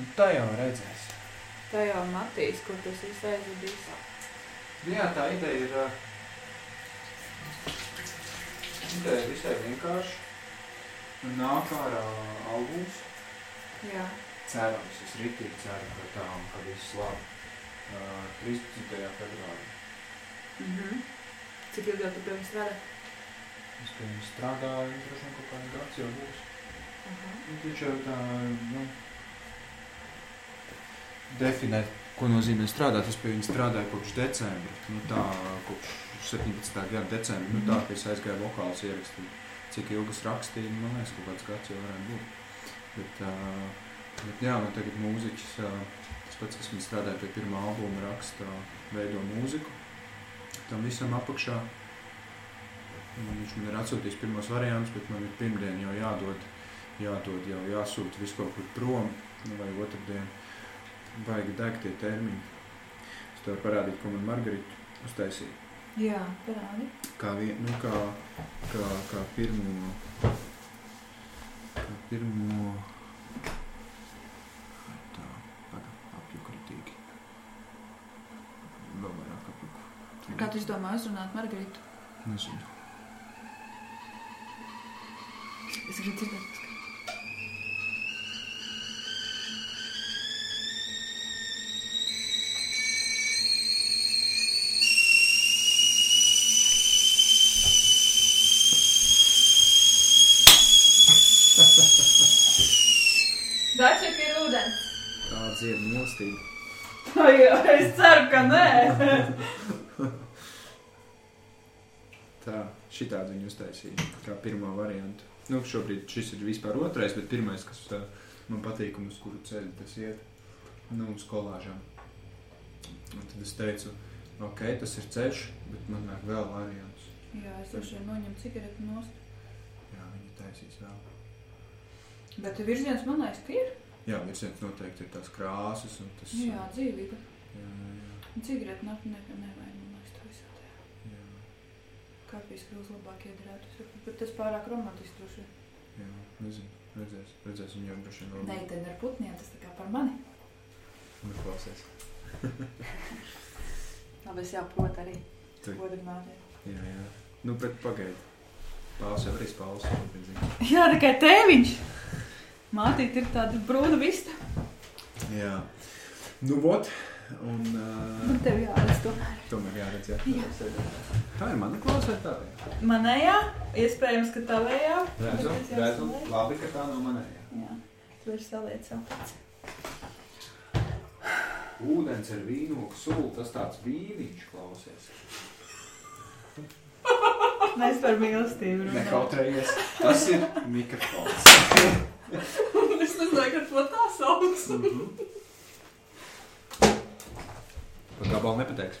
Un tā jau redzēs. Tā jau Matīs, kur tas viss aizvedīs. Jā, tā ideja ir. Ideja ir visai vienkārši. Nāk ārā albums. Jā. Cerams, es ritīgi ceru, ka tā un ka viss labi. Ā, 13. februārī. Mhm. Cik ilgi jau tu pie viņa strādā? Es pie viņas strādāju, droši vien kaut kāds gads jau būs. Aha. Nu, Viņš jau tā, nu, definēt, ko nozīmē strādāt. Es pie viņa strādāju kopš decembra. Nu, tā, kopš 17. gada decembra. Nu, tā, ka es aizgāju vokālus ierakstīt. Cik ilgas rakstīju, nu, man liekas, kaut kāds gads jau varētu būt. Bet, uh, bet jā, nu, tagad mūziķis, uh, tas pats, kas man strādāja pie pirmā albuma, raksta, veido mūziku. Tam visam apakšā. Un Viņš man ir atsūtījis pirmos variantus, bet man ir pirmdien jau jādod jādod, jau jāsūta viss kaut kur prom, nu, vai otrdien. Baigi deg tie termiņi. Es tev parādīju, ko man Margarita uztaisīja. Jā, parādi. Kā, vien, nu, kā, kā, kā pirmo, kā pirmo, tā, paga, apjuku ritīgi. Vēl vairāk apjuku. Kā tu izdomā uzrunāt Margaritu? Nezinu. Es gribu dzirdēt. Dzied mīlestība. Ai, es ceru, ka nē. Tā, šitādi viņi uztaisīja, kā pirmā varianta. Nu, šobrīd šis ir vispār otrais, bet pirmais, kas tā, man patīk un uz kuru ceļu tas iet, nu, uz kolāžām. Un tad es teicu, ok, tas ir ceļš, bet man vajag vēl variants. Jā, es droši vien noņemu cigareti nost. Jā, viņi taisīs vēl. Bet virziens man liekas, ka ir. Jā, virziens noteikti ir tās krāsas un tas... Jā, dzīvība. jā, jā, Cigareti nav ne, nevajag, man liekas, to visā tajā. jā, Kafijas krūs labāk iedarētu. Bet tas pārāk romantiski droši jā, nezinu, redzēs, redzēs, viņi jau droši vien vēl... Meitene ar putniem, tas tā kā par mani. Nu, klausies. Labi, es jāprot arī. Godināt. Jā, jā. Nu, bet pagaidi. Pāls jau arī spāls. Jā, tikai tēviņš. Mātīt ir tāda brūna vista. Jā. Nu, vot. Un uh, Man tev jāredz tomēr. tomēr jāredz, jā. Jā. Tā ir mana klausē tā. Manējā, iespējams, ka tavējā. Redzam. salieku. Labi, ka tā no manējā. Jā, tu vari saliet savu pats. Ūdens ar vīnogu sulu, tas tāds vīniņš klausies. Mēs par mīlestību Nekautrējies. Tas ir mikrofons. es nezināju, ka to tā sauc. Mhm. Par gabalu nepateiks.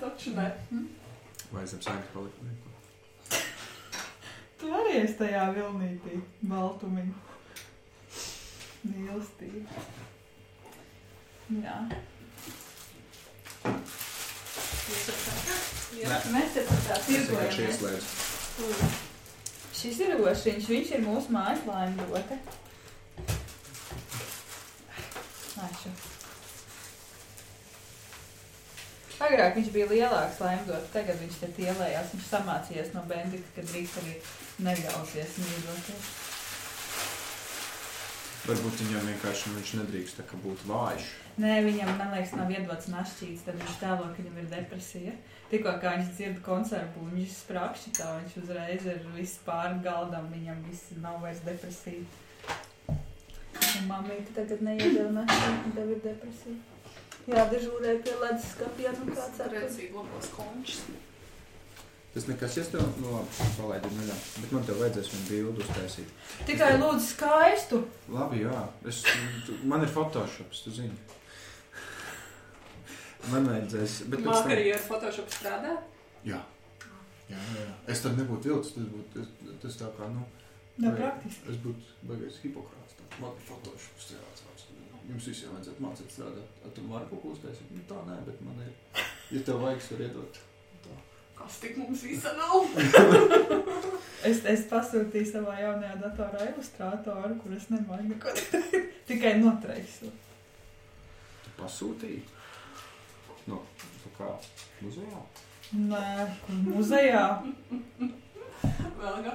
Taču ne. Vai zem sēgas palika? Tu arī esi tajā vilnītī, baltumī. Mīlestība. Jā. Jā, mēs te tā tirgojamies. ieslēdzu. Šis ir ošiņš, viņš ir mūsu mājas laimdote. Nāšu. Agrāk viņš bija lielāks laimdots, tagad viņš te ielējās. Viņš samācījās no bendika, ka drīkst arī neļausies mīļoties. Varbūt viņam vienkārši viņš nedrīkst tā kā būt vājš. Nē, viņam, man liekas, nav iedots našķīts, tad viņš tēlo, ka viņam ir depresija. Tikko kā viņš dzird koncertu, viņš sprākšķi tā, viņš uzreiz ir viss pāri galdam, viņam viss nav vairs depresija. Un mamīte tagad našķīt, un tev ir depresija. Jā, dežūrē pie ledus skapja, nu kāds ar Redzīgi labos končus. Tas nekas, ja tev, nu labi, palaidu neļā. Bet man tev vajadzēs vienu bildu uztaisīt. Tikai lūdzu skaistu. Labi, jā. Es, tu, man ir photoshops, tu zini. Man vajadzēs, bet pēc Māk tam... arī ar Photoshop strādā. Jā. Jā, jā, jā. Es tad nebūtu vilcis, tas būtu, tas, tas tā kā, nu... Nav praktiski. Es būtu baigais hipokrāts. Man ir photoshops strādāts. Jums visiem vajadzētu mācīt strādāt. A, tu vari kaut ko uztaisīt? Nu, tā nē, bet man ir... Ja tev vajag, es varu iedot. Tā. Kas tik mums visa nav? Es, es pasūtīju savā jaunajā datorā ilustrātoru, kur es nemāju neko darīt. tikai notraisu. Tu pasūtīji? No, tā kā muzejā? Nē, kur muzejā. Vēl kā.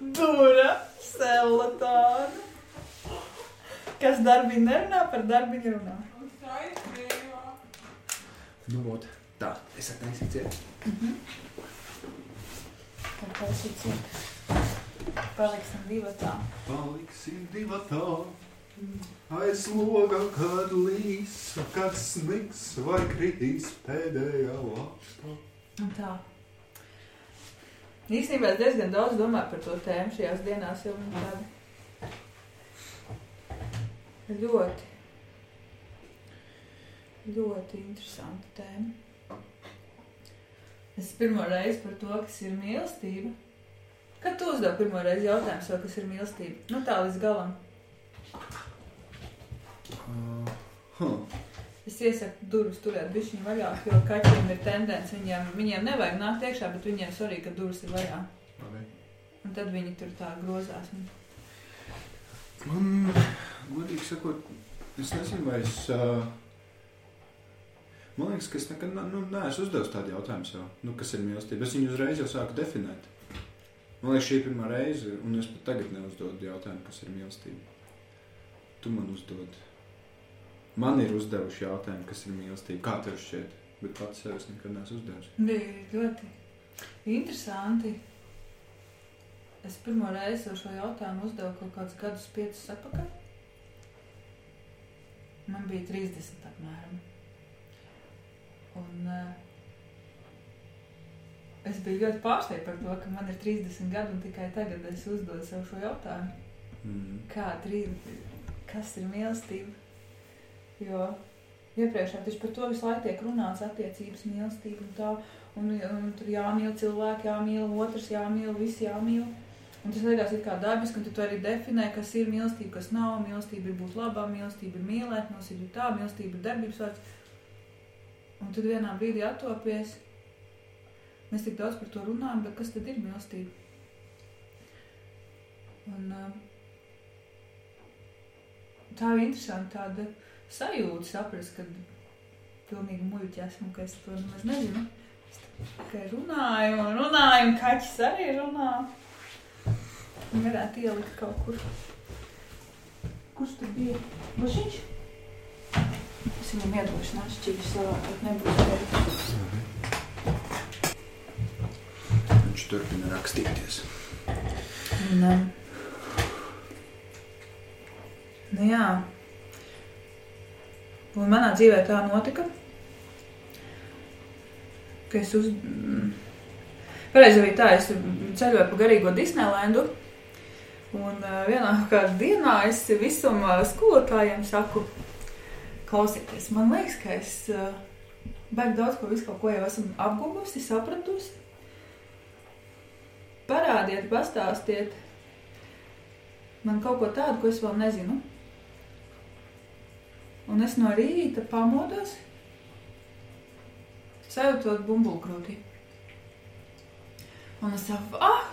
Dura, sela tāda. Kas darbiņu nerunā, par darbiņu runā. Skaidrībā. Nu, ot. Tā, es atnesu ciet. Kā šī ciet. Paliksim divatā. Paliksim divatā. Aiz loga, kad līs, kad sniks vai kritīs pēdējā lakstā. Un tā. Īstenībā es diezgan daudz domāju par to tēmu šajās dienās, jo viņa tāda ļoti, ļoti interesanta tēma. Es pirmo reizi par to, kas ir mīlestība. Kad tu uzdevi pirmo reizi jautājumu, kas ir mīlestība? Nu tā līdz galam. Huh. Es iesaku durvis turēt bišķiņu vaļā, jo kaķiem ir tendence, viņiem, viņiem nevajag nākt iekšā, bet viņiem svarīgi, ka durvis ir vaļā. Labi. Un tad viņi tur tā grozās. Un... Man, godīgi sakot, es nezinu, vai es. Uh, man liekas, ka es nekad ne- nu, neesmu uzdevis tādu jautājumu sev, nu, kas ir mīlestība. Es viņu uzreiz jau sāku definēt. Man liekas, šī ir pirmā reize, un es pat tagad neuzdodu jautājumu, kas ir mīlestība. Tu man uzdod. Man ir uzdevuši jautājumu, kas ir mīlestība. Kā tev šķiet? Bet pats sev es nekad neesmu uzdevis. Bija ļoti interesanti. Es pirmo reizi šo jautājumu uzdevu kaut kādus gadus, piecus atpakaļ. Man bija 30 apmēram. Un, uh, es biju ļoti pārsteigta par to, ka man ir 30 gadi un tikai tagad es uzdodu sev šo jautājumu. Mm. Kā trīs, kas ir mīlestība? Jo iepriekšā taču par to visu laiku tiek runāts, attiecības, mīlestība un tā. Un, un tur jāmīl cilvēki, jāmīl otrs, jāmīl visi, jāmīl. Un tas liekas kā dabiski, un tu arī definē, kas ir mīlestība, kas nav. Mīlestība ir būt labā, mīlestība ir mīlēt, mīlestība ir tā, mīlestība ir darbības vārds. Un tad vienā brīdī attopies. Mēs tik daudz par to runājam, bet kas tad ir mīlestība? Un, uh, tā ir interesanti tāda sajūta saprast, ka pilnīgi muļķi esmu, ka es to nemaz nezinu. Es tikai runāju un runāju, un kaķis arī runā. Un varētu ielikt kaut kur. Kurš tur bija? Bušiņš? Es viņam iedošu našķīvis, lai nebūtu teikt. Viņš turpina rakstīties. Um, nu jā. Un manā dzīvē tā notika, ka es uz... Pareizi arī tā, es ceļoju pa garīgo Disneylandu. Un vienā kādā dienā es visam skolotājiem saku, klausieties, man liekas, ka es baigi daudz ko, visu kaut ko jau esmu apguvusi, sapratusi. Parādiet, pastāstiet man kaut ko tādu, ko es vēl nezinu. Un es no rīta pamodos, sajūtot bumbulkrūtī. Un es saku, ah,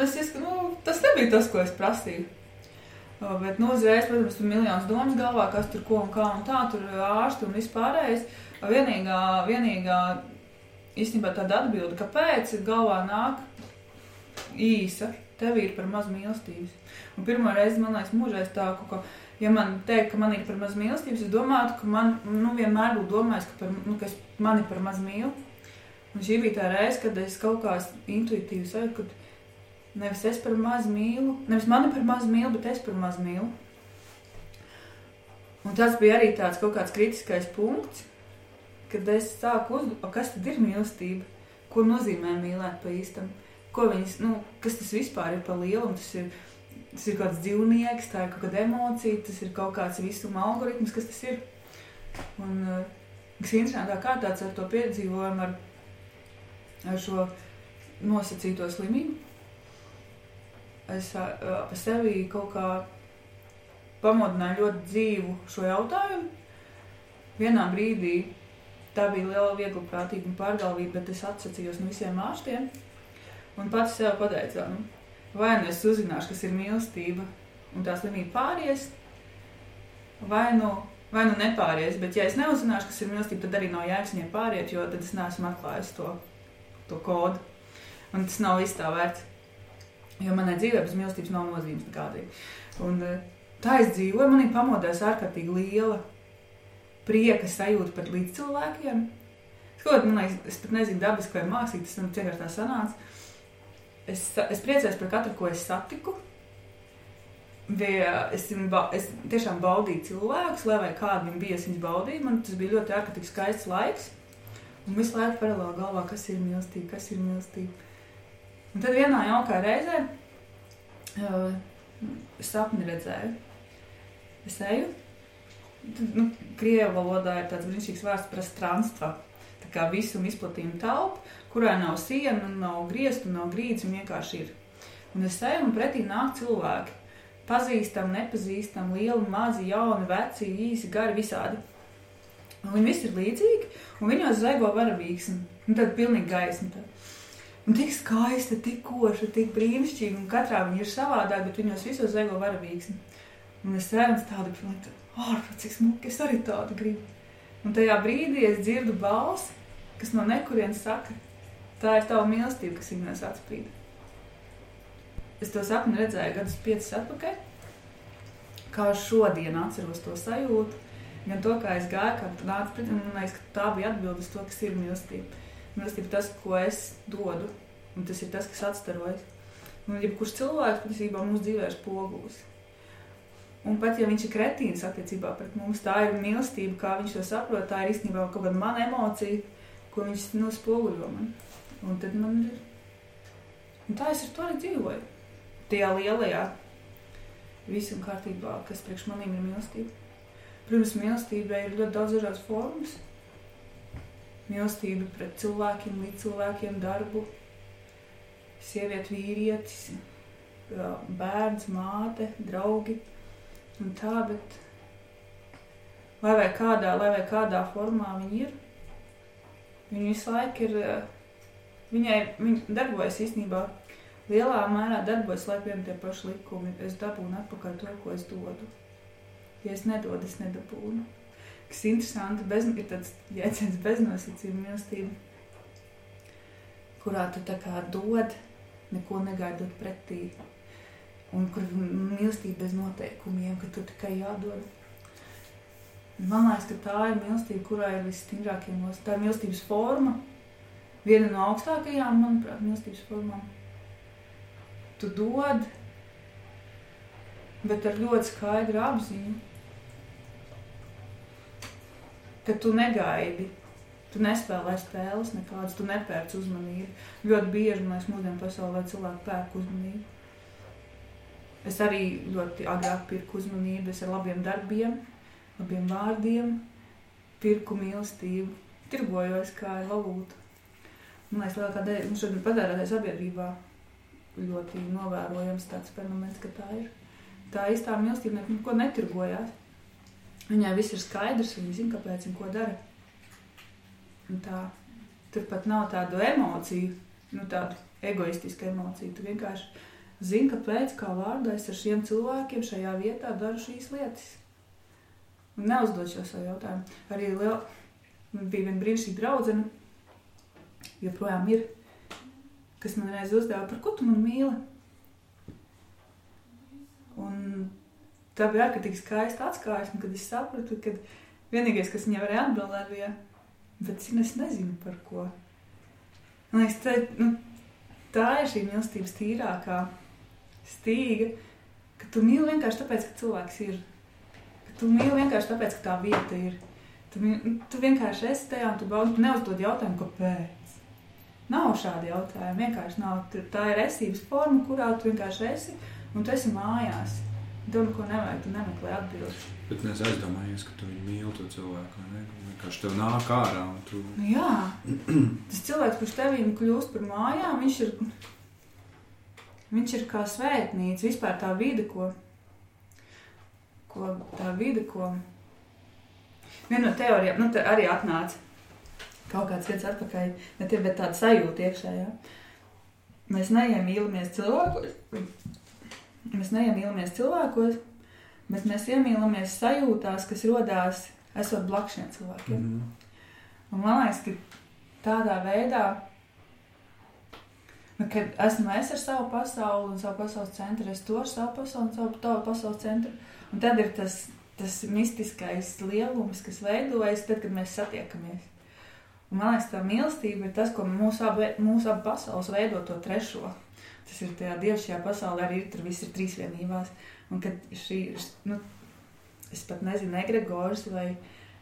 es iesku, nu, tas nebija tas, ko es prasīju. Bet, nu, uzreiz, protams, tur miljonus domas galvā, kas tur ko un kā un tā, tur ārsti un vispārējais. Vienīgā, vienīgā, īstenībā tāda atbilde, kāpēc galvā nāk īsa, tev ir par maz mīlestības. Un pirmo reizi, man liekas, mūžā es tā kaut ko, ja man teikt, ka man ir par maz mīlestības, es domātu, ka man, nu, vienmēr būtu domājis, ka, par, nu, ka es mani par maz mīlu. Un šī bija tā reize, kad es kaut kā intuitīvi sajūtu, ka nevis es par maz mīlu, nevis mani par maz mīlu, bet es par maz mīlu. Un tas bija arī tāds kaut kāds kritiskais punkts, kad es sāku uzdot, kas tad ir mīlestība, ko nozīmē mīlēt pa īstam, ko viņas, nu, kas tas vispār ir pa lielu, un tas ir, tas ir kāds dzīvnieks, tā ir kaut kāda emocija, tas ir kaut kāds visuma algoritms, kas tas ir. Un, eh, kas interesantā kārtā ar to piedzīvojumu, ar, ar šo nosacīto slimību, es ā, pa sevi kaut kā pamodināju ļoti dzīvu šo jautājumu. Vienā brīdī tā bija liela, viegla prātīga pārgalvība, bet es atsacījos no visiem ārstiem un pats sev pateicu, nu, vai nu es uzzināšu, kas ir mīlestība, un tā slimība pāries, vai nu, vai nu nepāries. Bet, ja es neuzzināšu, kas ir mīlestība, tad arī nav jēgas viņai pāriet, jo tad es neesmu atklājis to, to kodu. Un tas nav viss tā vērts. Jo manai dzīvē bez mīlestības nav nozīmes nekādīgi. Un eh, tā es dzīvoju, manī pamodās ārkārtīgi liela prieka sajūta pret līdzcilvēkiem. Kaut man liekas, es pat nezinu, dabiski vai mākslīgi tas vienkārši tā sanāca. Es, es priecājos par katru, ko es satiku. Bija, es, es tiešām baudīju cilvēkus, lai kādi viņi bija, es viņus baudīju. Man tas bija ļoti ārkārtīgi skaists laiks. Un visu laiku paralēli galvā, kas ir mīlestība, kas ir mīlestība. Un tad vienā jaukā reizē uh, sapni redzēju. Es eju, nu, krievu valodā ir tāds brīnišķīgs vārds prostranstva. Tā kā visuma izplatījumu telpu, kurā nav sienu, nav griestu, nav grīdas, un vienkārši ir. Un es eju un pretī nāk cilvēki. Pazīstami, nepazīstami, lieli, mazi, jauni, veci, īsi, gari, visādi. Un viņi visi ir līdzīgi, un viņos zaigo varavīksni. Un tad pilnīgi gaisma. Tad. Un tik skaista, tik koša, tik brīnišķīga, un katrā viņa ir savādāk, bet viņos visos zaigo varavīksni. Un es redzu tādu pilnīgi, ārprāt, cik smuki, es arī tādu gribu. Un tajā brīdī es dzirdu balsi, kas no nekurienes saka, tā ir tava mīlestība, kas viņos atspīd. Es to sapni redzēju gadus piecus atpakaļ, kā šodien atceros to sajūtu, gan to, kā es gāju, kā tu nāc pret, un man liekas, ka tā bija atbildes to, kas ir mīlestība. Mīlestība tas, ko es dodu, un tas ir tas, kas atstarojas. Un jebkurš cilvēks patiesībā mūsu dzīvē ir spogulis. Un pat ja viņš ir kretīns attiecībā pret mums, tā ir mīlestība, kā viņš to saprot, tā ir īstenībā kaut kāda mana emocija, ko viņš nospoguļo man. Un tad man ir. Un tā es ar to arī dzīvoju. Tajā lielajā visam kārtībā, kas priekš manīm ir mīlestība. Protams, mīlestībai ir ļoti daudz dažādas formas mīlestība pret cilvēkiem, līdz cilvēkiem, darbu, sieviete, vīrietis, bērns, māte, draugi un tā, bet lai vai kādā, lai vai kādā formā viņi ir, viņi visu laiku ir, viņai, viņi darbojas īstenībā lielā mērā darbojas, lai piem tie paši likumi, es dabūnu atpakaļ to, ko es dodu. Ja es nedodu, es nedabūnu kas interesanti, bez, ir tāds jēdziens beznosacījuma mīlestība, kurā tu tā kā dod, neko negaidot pretī, un kur mīlestība bez noteikumiem, ka tu tikai jādod. Man liekas, ka tā ir mīlestība, kurā ir visstingrākie nosacījumi. Tā ir mīlestības forma, viena no augstākajām, manuprāt, mīlestības formām. Tu dod, bet ar ļoti skaidru apziņu ka tu negaidi. Tu nespēlē spēles nekādas, tu nepērc uzmanību. Ļoti bieži mēs mūsdienu pasaulē cilvēki pērk uzmanību. Es arī ļoti agrāk pirku uzmanību, es ar labiem darbiem, labiem vārdiem, pirku mīlestību, tirgojos kā valūtu. Man liekas, lielākā daļa nu, šodien patērētāja sabiedrībā ļoti novērojams tāds fenomens, ka tā ir. Tā īstā mīlestība neko netirgojās. Viņai viss ir skaidrs, viņa zina, kāpēc un ko dara. Un tā, tur pat nav tādu emociju, nu, tādu egoistisku emociju. Tu vienkārši zini, kāpēc, kā vārdā es ar šiem cilvēkiem šajā vietā daru šīs lietas. Un neuzdod šo savu jautājumu. Arī liel... bija viena brīnišķīga draudzene, joprojām ir, kas man reiz uzdeva, par ko tu man mīli? Un tā bija ārkārtīgi skaista atklāsme, kad es sapratu, ka vienīgais, kas viņai varēja atbildēt, bija, bet es nezinu par ko. Man liekas, tā, nu, tā ir šī mīlestības tīrākā stīga, ka tu mīli vienkārši tāpēc, ka cilvēks ir. Ka tu mīli vienkārši tāpēc, ka tā vieta ir. Tu, tu vienkārši esi tajā un tu baudi, neuzdod jautājumu, kāpēc. Nav šādi jautājumi, vienkārši nav. Tā ir esības forma, kurā tu vienkārši esi un tu esi mājās. Dod, ko nevajag, tu nemeklē atbildi. Bet es aizdomājos, ka tu mīli to cilvēku. Vienkārši tev nāk ārā. Tu... Nu, jā, tas cilvēks, kurš tevīm kļūst par mājām, viņš ir, viņš ir kā svētnīca. Vispār tā vide, ko, ko tā vide, ko viena no teorijām, nu, arī atnāca kaut kāds gads atpakaļ, ne tie, bet tāda sajūta iekšējā. Mēs neiemīlamies cilvēku, mēs neiemīlamies cilvēkos, bet mēs iemīlamies sajūtās, kas rodās esot blakus šiem cilvēkiem. Mhm. Un man liekas, ka tādā veidā, nu, kad esmu es ar savu pasauli un savu pasaules centru, es to ar savu pasauli un savu tavu pasaules centru. Un tad ir tas, tas mistiskais lielums, kas veidojas tad, kad mēs satiekamies. Man liekas, tā mīlestība ir tas, ko mūsu abu, mūsu abu pasaules veido to trešo. Tas ir tajā dievišķajā pasaulē, arī ir, tur viss ir trīsvienībās. Un kad šī, nu, es pat nezinu, egregors vai,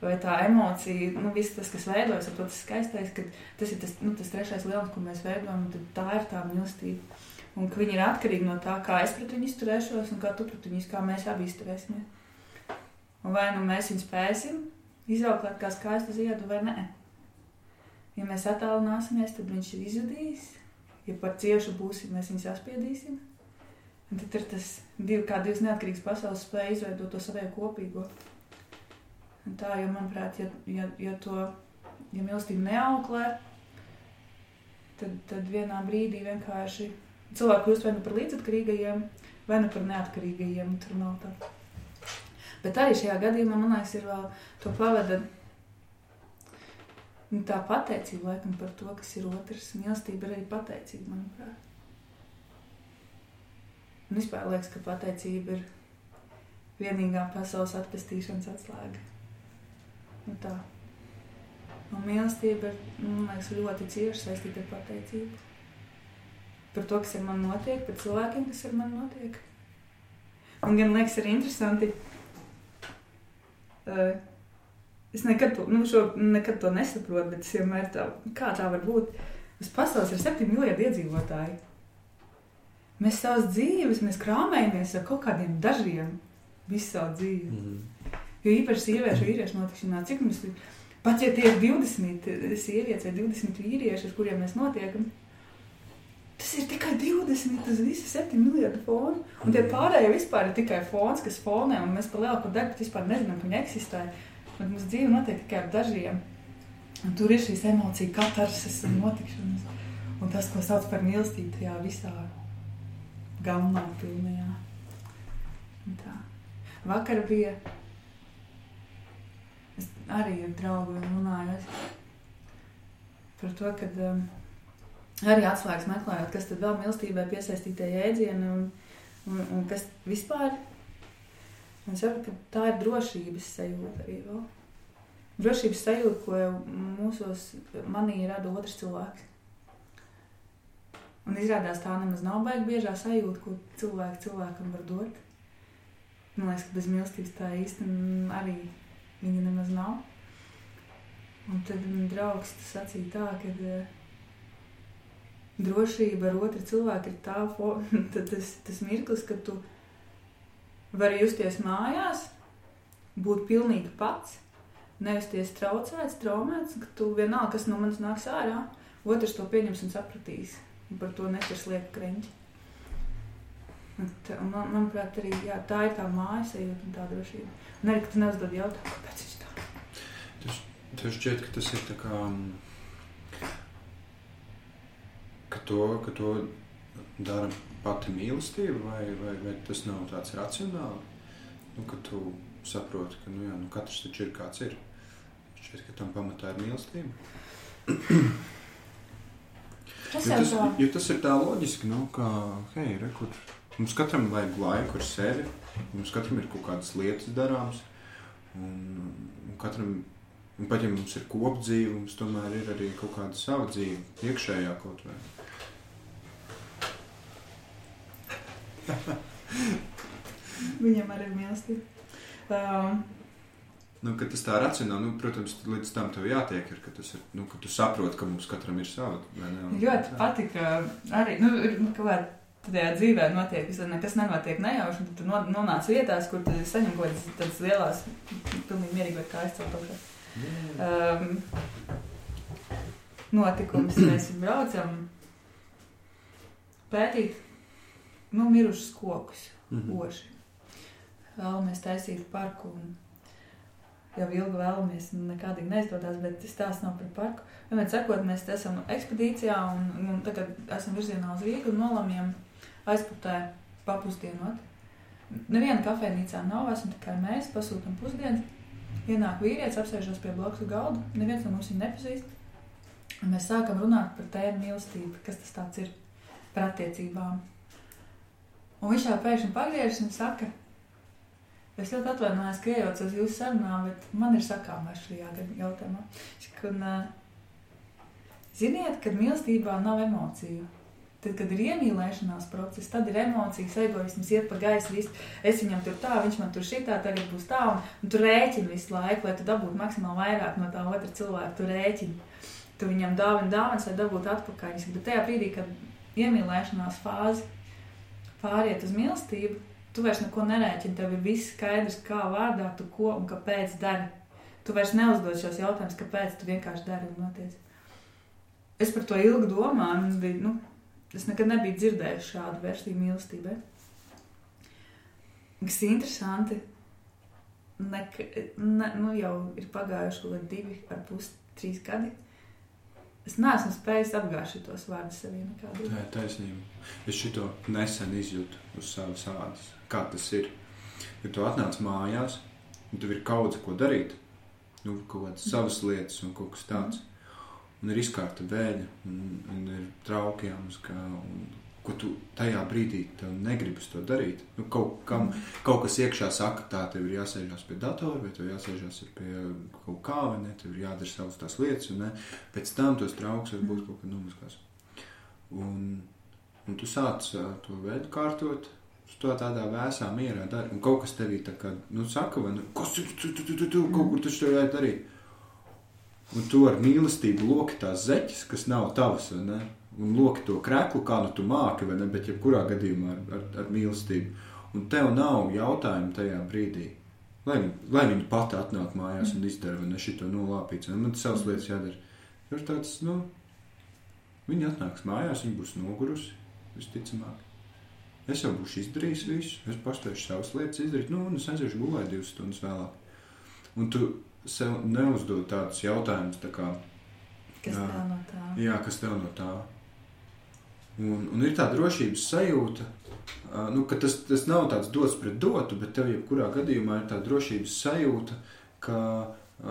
vai tā emocija, nu, viss tas, kas veidojas, ar to tas skaistais, ka tas ir tas, nu, tas trešais lielums, ko mēs veidojam, un tā ir tā mīlestība. Un ka viņi ir atkarīgi no tā, kā es pret viņu izturēšos un kā tu pret viņu, kā mēs abi izturēsimies. Un vai nu mēs viņu spēsim izauklēt kā skaistu ziedu vai nē. Ja mēs attālināsimies, tad viņš ir izzudījis. Ja par ciešu būsim, mēs viņu saspiedīsim. Un tad ir tas divi, kā divas neatkarīgas pasaules spēja izveidot to savu kopīgo. Un tā, jo, manuprāt, ja, ja, ja to ja mīlestība neauklē, tad, tad vienā brīdī vienkārši cilvēki kļūst vai nu par līdzatkarīgajiem, vai nu par neatkarīgajiem. Tur nav tā. Bet arī šajā gadījumā, man liekas, ir vēl to pavada nu, tā pateicība laikam par to, kas ir otrs. Mīlestība ir arī pateicība, manuprāt. Un vispār liekas, ka pateicība ir vienīgā pasaules atpestīšanas atslēga. Nu, tā. Un mīlestība ir, man liekas, ļoti cieši saistīta ar pateicību. Par to, kas ar mani notiek, par cilvēkiem, kas ar mani notiek. Un gan liekas, arī interesanti. Uh, es nekad to, nu, šo, nekad to nesaprotu, bet es vienmēr tā, kā tā var būt. Uz pasaules ir 7 miljardi iedzīvotāji. Mēs savas dzīves, mēs krāpējamies ar kaut kādiem dažiem visu savu dzīvi. Mhm. Jo īpaši sieviešu vīriešu notikšanā, cik mums ir, pat ja tie ir 20 sievietes vai 20 vīrieši, ar kuriem mēs notiekam, tas ir tikai 20 uz visu 7 miljardu fonu. Un tie pārējie vispār ir tikai fons, kas fonē, un mēs par lielāko daļu vispār nezinām, ka viņi eksistē. Bet mūsu dzīve notiek tikai ar dažiem. Un tur ir šīs emociju katarsis un notikšanas. Un tas, ko sauc par mīlestību tajā visā gaumā pilnajā. Tā. Vakar bija Es arī ar draugu runāju par to, ka um, arī atslēgas meklējot, kas tad vēl mīlestībai piesaistītie jēdzieni un, un, un kas vispār. Un es saprotu, ka tā ir drošības sajūta arī vēl. Drošības sajūta, ko mūsos manī rada otrs cilvēks. Un izrādās tā nemaz nav baigta biežā sajūta, ko cilvēks cilvēkam var dot. Man liekas, ka bez mīlestības tā īsti arī viņa nemaz nav. Un tad man draugs sacīja tā, ka uh, drošība ar otru cilvēku ir tā, tas, tas mirklis, kad tu vari justies mājās, būt pilnīgi pats, nejusties traucēts, traumēts, ka tu vienalga, kas no manis nāks ārā, otrs to pieņems un sapratīs. Un par to neķers lieku kreņķi. Un, man, manuprāt, arī jā, tā ir tā mājas sajūta un tā drošība. Un arī, ka tu neuzdod jautājumu, kāpēc viņš tā? Tev šķiet, ka tas ir tā kā. Ka to, ka to dara pati mīlestība, vai, vai, vai tas nav tāds racionāli? Nu, ka tu saproti, ka nu, jā, nu, katrs taču ir kāds ir. Šķiet, ka tam pamatā ir mīlestība. Tas Jo tas, jo tas ir tā loģiski, nu, ka, hei, re, kur mums katram vajag laiku ar sevi, mums katram ir kaut kādas lietas darāmas, un, un katram, un pat ja mums ir kopdzīve, mums tomēr ir arī kaut kāda sava dzīve, iekšējā kaut vai. Viņam arī ir mīlestība. Um, Nu, tas tā racionāli, nu, protams, līdz tam tev jātiek, ir, ka, tas ir, nu, ka tu saproti, ka mums katram ir sava. ļoti patika arī, nu, nu, kā var tajā dzīvē notiek, visur nekas nenotiek nejauši, un tad tu no- nonāc vietās, kur tu saņem kaut kādas tādas lielās, pilnīgi mierīgi vai kājas celt augšā. Um, notikums mēs braucam pētīt, nu, mirušus kokus, Mhm. oši. Vēlamies taisīt parku un jau ilgi vēlamies, un nekādīgi neizdodas, bet stāsts nav par parku. Vienmēr sakot, mēs esam ekspedīcijā un, un tagad esam virzienā uz Rīgu un nolamjam aizputē papusdienot. Neviena kafejnīcā nav, esam tikai mēs, pasūtām pusdienas. Ienāk vīrietis, apsēžas pie blakus galda, neviens no mums viņu nepazīst. Un mēs sākam runāt par tēmu mīlestību, kas tas ir par attiecībām. Un viņš jau pēkšņi pagriežas un saka, es ļoti atvainojos, ka iejaucos jūsu sarunā, bet man ir sakāmais šajā jautājumā. Un, ziniet, ka mīlestībā nav emociju. Tad, kad ir iemīlēšanās process, tad ir emocijas, egoisms, iet pa gaisu. Visu. Es viņam tur tā, viņš man tur šitā, tagad būs tā, un, un tu rēķini visu laiku, lai tu dabūtu maksimāli vairāk no tā otra cilvēka. Tu rēķini. Tu viņam dāvini dāvanas, lai dabūtu atpakaļ. Bet tajā brīdī, kad iemīlēšanās fāze pāriet uz mīlestību, tu vairs neko nerēķini. Tev ir viss skaidrs, kā vārdā tu ko un kāpēc dari. Tu vairs neuzdod šos jautājumus, kāpēc tu vienkārši dari un notiec. Es par to ilgi domāju, un bija, nu, Es nekad nebiju dzirdējis šādu versiju mīlestībai. Kas ir interesanti, nek, ne, nu jau ir pagājuši divi ar pus, trīs gadi. Es neesmu spējis apgāzt šos vārdus sevī. Tā ir taisnība. Es šito nesen izjūtu uz savas ādas. Kā tas ir? Ja tu atnāc mājās, un tev ir kaut ko darīt, nu, kaut kādas savas lietas un kaut kas tāds. Mm un ir izkārta vēja, un, un ir trauki jāmazgā. Ko tu tajā brīdī negribi to darīt? Nu, kaut, kam, kaut kas iekšā saka, tā tev ir jāsēžās pie datora, vai tev jāsēžās pie kaut kā, vai ne? Tev ir jādara savas tās lietas, un ne? pēc tam tos trauks varbūt kaut kad nomazgās. Un, un tu sāc to veidu kārtot, to tādā vēsā mierā dari. Un kaut kas tevī tā kā, nu, saka, vai, nu, kas tu, tu, tu, tu, tu, tu, kaut kur taču tev vajag darīt. Un tu ar mīlestību loki tās zeķes, kas nav tavas, vai ne? Un loki to krēklu, kā nu tu māki, vai ne? Bet jebkurā gadījumā ar, ar, ar mīlestību. Un tev nav jautājumu tajā brīdī. Lai, lai viņi pati atnāk mājās un izdara, ne šito nolāpīts, vai man savas lietas jādara. Ir tāds, nu, viņi atnāks mājās, viņi būs nogurusi, visticamāk. Es jau būšu izdarījis visu, es paspēšu savas lietas izdarīt, nu, un es aiziešu gulēt divas stundas vēlāk. Un tu sev neuzdod tādus jautājumus, tā kā, kas tev no tā? Jā, kas tev no tā? Un, un ir tā drošības sajūta, nu, ka tas, tas nav tāds dots pret dotu, bet tev jebkurā gadījumā ir tā drošības sajūta, ka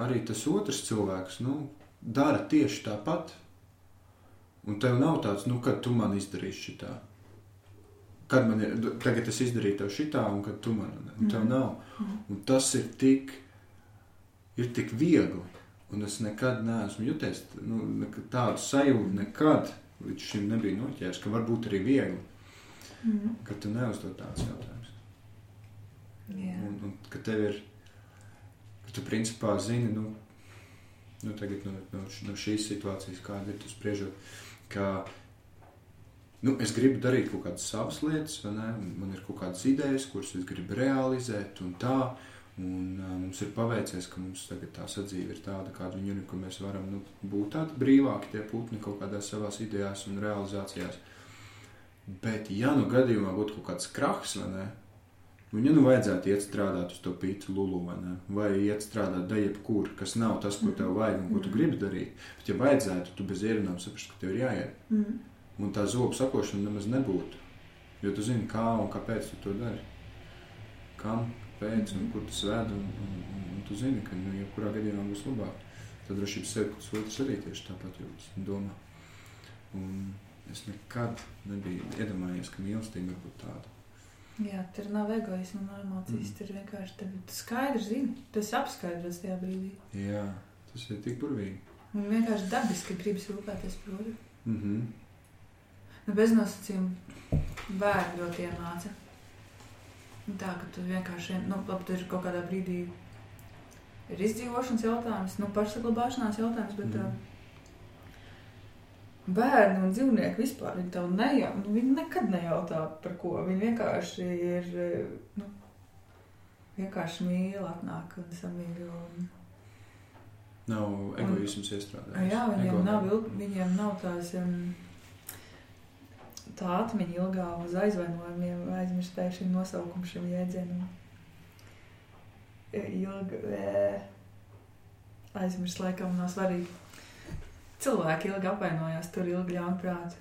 arī tas otrs cilvēks nu, dara tieši tāpat. Un tev nav tāds, nu, kad tu man izdarīsi šitā. Kad man ir, tagad es izdarīju tev šitā, un kad tu man, un tev mm. nav. Mm. Un tas ir tik ir tik viegli. Un es nekad neesmu juties nu, tādu sajūtu, nekad līdz šim nebija noķēris, ka var būt arī viegli. Mm. Ka tu neuzdod tādus jautājumus. Yeah. Un, un ka tev ir, ka tu principā zini, nu, nu tagad no, no, no šīs situācijas, kāda ir, tu spriežot, ka nu, es gribu darīt kaut kādas savas lietas, vai ne? Man ir kaut kādas idejas, kuras es gribu realizēt un tā. Un, uh, mums ir paveicies, ka mums tagad tā sadzīve ir tāda, kāda viņa ir, ka mēs varam nu, būt tādi brīvāki, tie putni kaut kādās savās idejās un realizācijās. Bet, ja nu gadījumā būtu kaut kāds krahs, vai ne, nu, ja nu vajadzētu iet strādāt uz to pīci lulu, vai ne, vai iet strādāt dejep kur, kas nav tas, ko tev vajag un ko tu gribi darīt, bet, ja vajadzētu, tu bez ierunām saprast, ka tev ir jāiet. Mm. Un tā zobu sakošana nemaz nebūtu, jo tu zini, kā un kāpēc tu to dari. Kam? Pēc, un kur tas ved. Un, un, un, un tu zini, ka nu, jebkurā gadījumā būs labāk. Tad drošības sajūta, kas otrs arī tieši tāpat jūtas un domā. Un es nekad nebiju iedomājies, ka mīlestība var būt tāda. Jā, tur nav egoisma, nav emocijas. Mm. Tur vienkārši tev skaidrs zini, tas apskaidros tajā brīdī. Jā, tas ir tik burvīgi. Un vienkārši dabiski gribas rūpēties par otru. Mm -hmm. nu, bez nosacījuma bērni ļoti iemāca. Tā ka tu vienkārši, nu, labi, tur ir kaut kādā brīdī ir izdzīvošanas jautājums, nu, pašsaglabāšanās jautājums, bet mm. uh, bērni un dzīvnieki vispār, viņi tev nejautā, nu, viņi nekad nejautā par ko. Viņi vienkārši ir, nu, vienkārši mīl, atnāk un samīļo. Un... Nav egoisms iestrādājis. Jā, viņiem Ego nav, viņiem nav tās. Um, tā atmiņa ilgā uz aizvainojumiem, aizmirst pēkšņi nosaukumu šim jēdzienam. Ilga, aizmirst laikam nav svarīgi. Cilvēki ilgi apvainojās, tur ilgi ļaunprāt.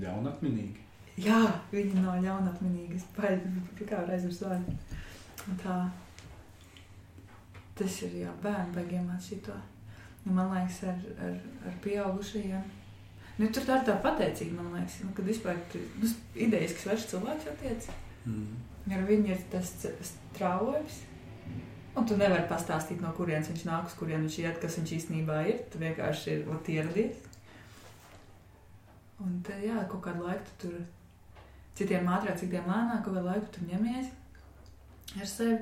Ļaunatminīgi. Jā, viņi nav ļaunatminīgi. Es kā aizmirsu vārdu. Un Tā. Tas ir, jā, bērni baigi iemācīt to. Nu, man liekas, ar, ar, ar pieaugušajiem. Nu, tur tā ir tā pateicība, man liekas, nu, kad vispār nu, idejas, kas vairs cilvēks attiec. Mm. Ar viņu ir tas strāvojums. Un tu nevari pastāstīt, no kurienes viņš nāk, uz kurien viņš iet, kas viņš īstenībā ir. Tu vienkārši ir ieradies. Un tad, jā, kaut kādu laiku tu tur citiem ātrāk, citiem lēnāk, kaut kādu laiku tu ņemies ar sevi.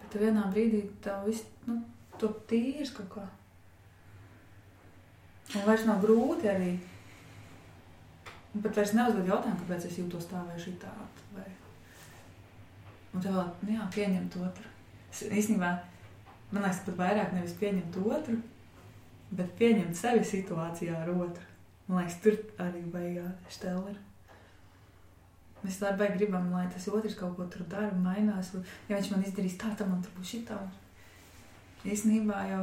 Bet vienā brīdī tev viss nu, top tīrs kaut kā. Un vairs nav grūti arī. Un pat vairs neuzdod jautājumu, kāpēc es jūtos tā vai šitā. Vai... Un tev vēl, nu jā, pieņemt otru. Es Īstenībā, man liekas, pat vairāk nevis pieņemt otru, bet pieņemt sevi situācijā ar otru. Man liekas, tur arī baigā štela ir. Mēs tā baigi gribam, lai tas otrs kaut ko tur dara, mainās. Ja viņš man izdarīs tā, tad man tur būs šitā. Īstenībā jau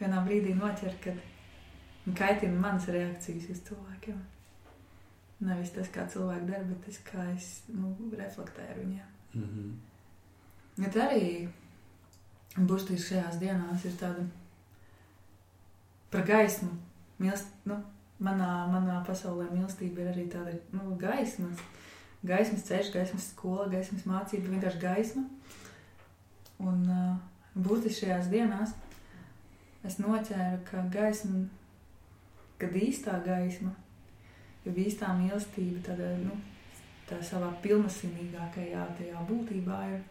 vienā brīdī noķer, kad kaitina manas reakcijas uz cilvēkiem. Nevis tas, kā cilvēki dara, bet tas, kā es nu, reflektēju ar viņiem. Mm -hmm. Bet arī būtībā šajās dienās ir tāda par gaismu. Milst, nu, manā, manā pasaulē mīlestība ir arī tāda nu, gaisma. Gaismas ceļš, gaismas skola, gaismas mācība, vienkārši gaisma. Un uh, būtībā šajās dienās es noķēru, ka gaisma, kad īstā gaisma, jau īstā mīlestība, tāda, nu, tā savā pilnvērtīgākajā tajā būtībā ir,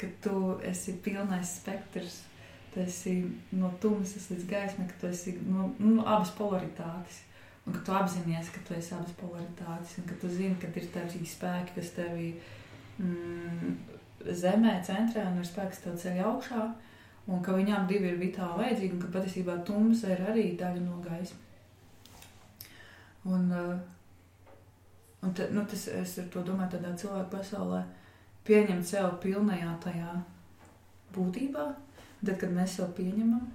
ka tu esi pilnais spektrs. Tu esi no tumsas līdz gaismai, ka tu esi no, no abas polaritātes. Un ka tu apzinājies, ka tu esi abas polaritātes, un ka tu zini, ka ir tādi spēki, kas tevī mm, zemē, centrā, un ir spēks tev ceļ augšā, un ka viņām divi ir vitāli vajadzīgi, un ka patiesībā tumsa ir arī daļa no gaismas. Un, uh, Un te, nu, tas, es to domāju, tādā cilvēka pasaulē pieņemt sevi pilnajā tajā būtībā. Tad, kad mēs sev pieņemam,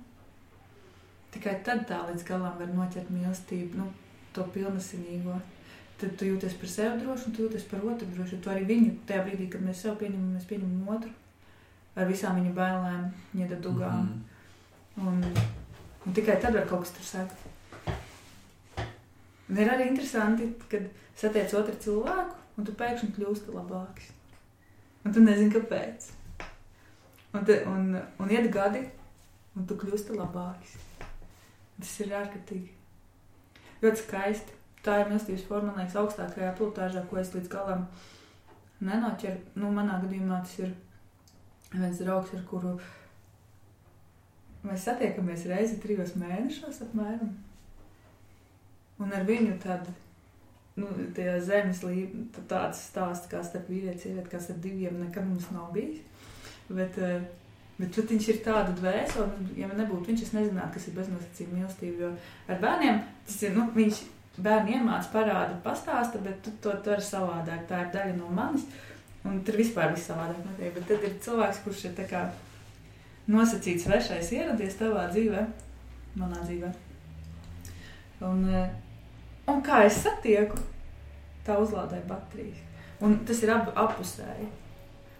tikai tad tā līdz galam var noķert mīlestību, nu, to pilnesinīgo. Tad tu jūties par sevi droši un tu jūties par otru droši. Tu arī viņu tajā brīdī, kad mēs sev pieņemam, mēs pieņemam otru ar visām viņa bailēm, viņa dugām. Mhm. Mm -hmm. un, un tikai tad var kaut kas tur sākt. Un ir arī interesanti, kad satiec otru cilvēku, un tu pēkšņi kļūsti labāks. Un tu nezini, kāpēc. Un, te, un, un iet gadi, un tu kļūsti labāks. Tas ir ārkārtīgi. Ļoti skaisti. Tā ir mīlestības forma, man liekas, augstākajā pilotāžā, ko es līdz galam nenoķeru. Nu, manā gadījumā tas ir viens draugs, ar kuru mēs satiekamies reizi trijos mēnešos apmēram. Un ar viņu tādu nu, zemes līniju, tāds stāsts kā starp vīrieti sievieti, kas ar diviem nekad mums nav bijis. Bet, eh, bet bet viņš ir tāda dvēsele, un, ja nebūtu viņš, es nezinātu, kas ir beznosacījuma mīlestība. Jo ar bērniem tas ir, nu, viņš bērni iemācās, parāda, pastāsta, bet tu to dari savādāk. Tā ir daļa no manis, un tur vispār viss savādāk notiek. Bet tad ir cilvēks, kurš ir kā nosacīts svešais ieradies tavā dzīvē, manā dzīvē. Un, eh, un kā es satieku, tā uzlādēja baterijas. Un tas ir ap, apusēji.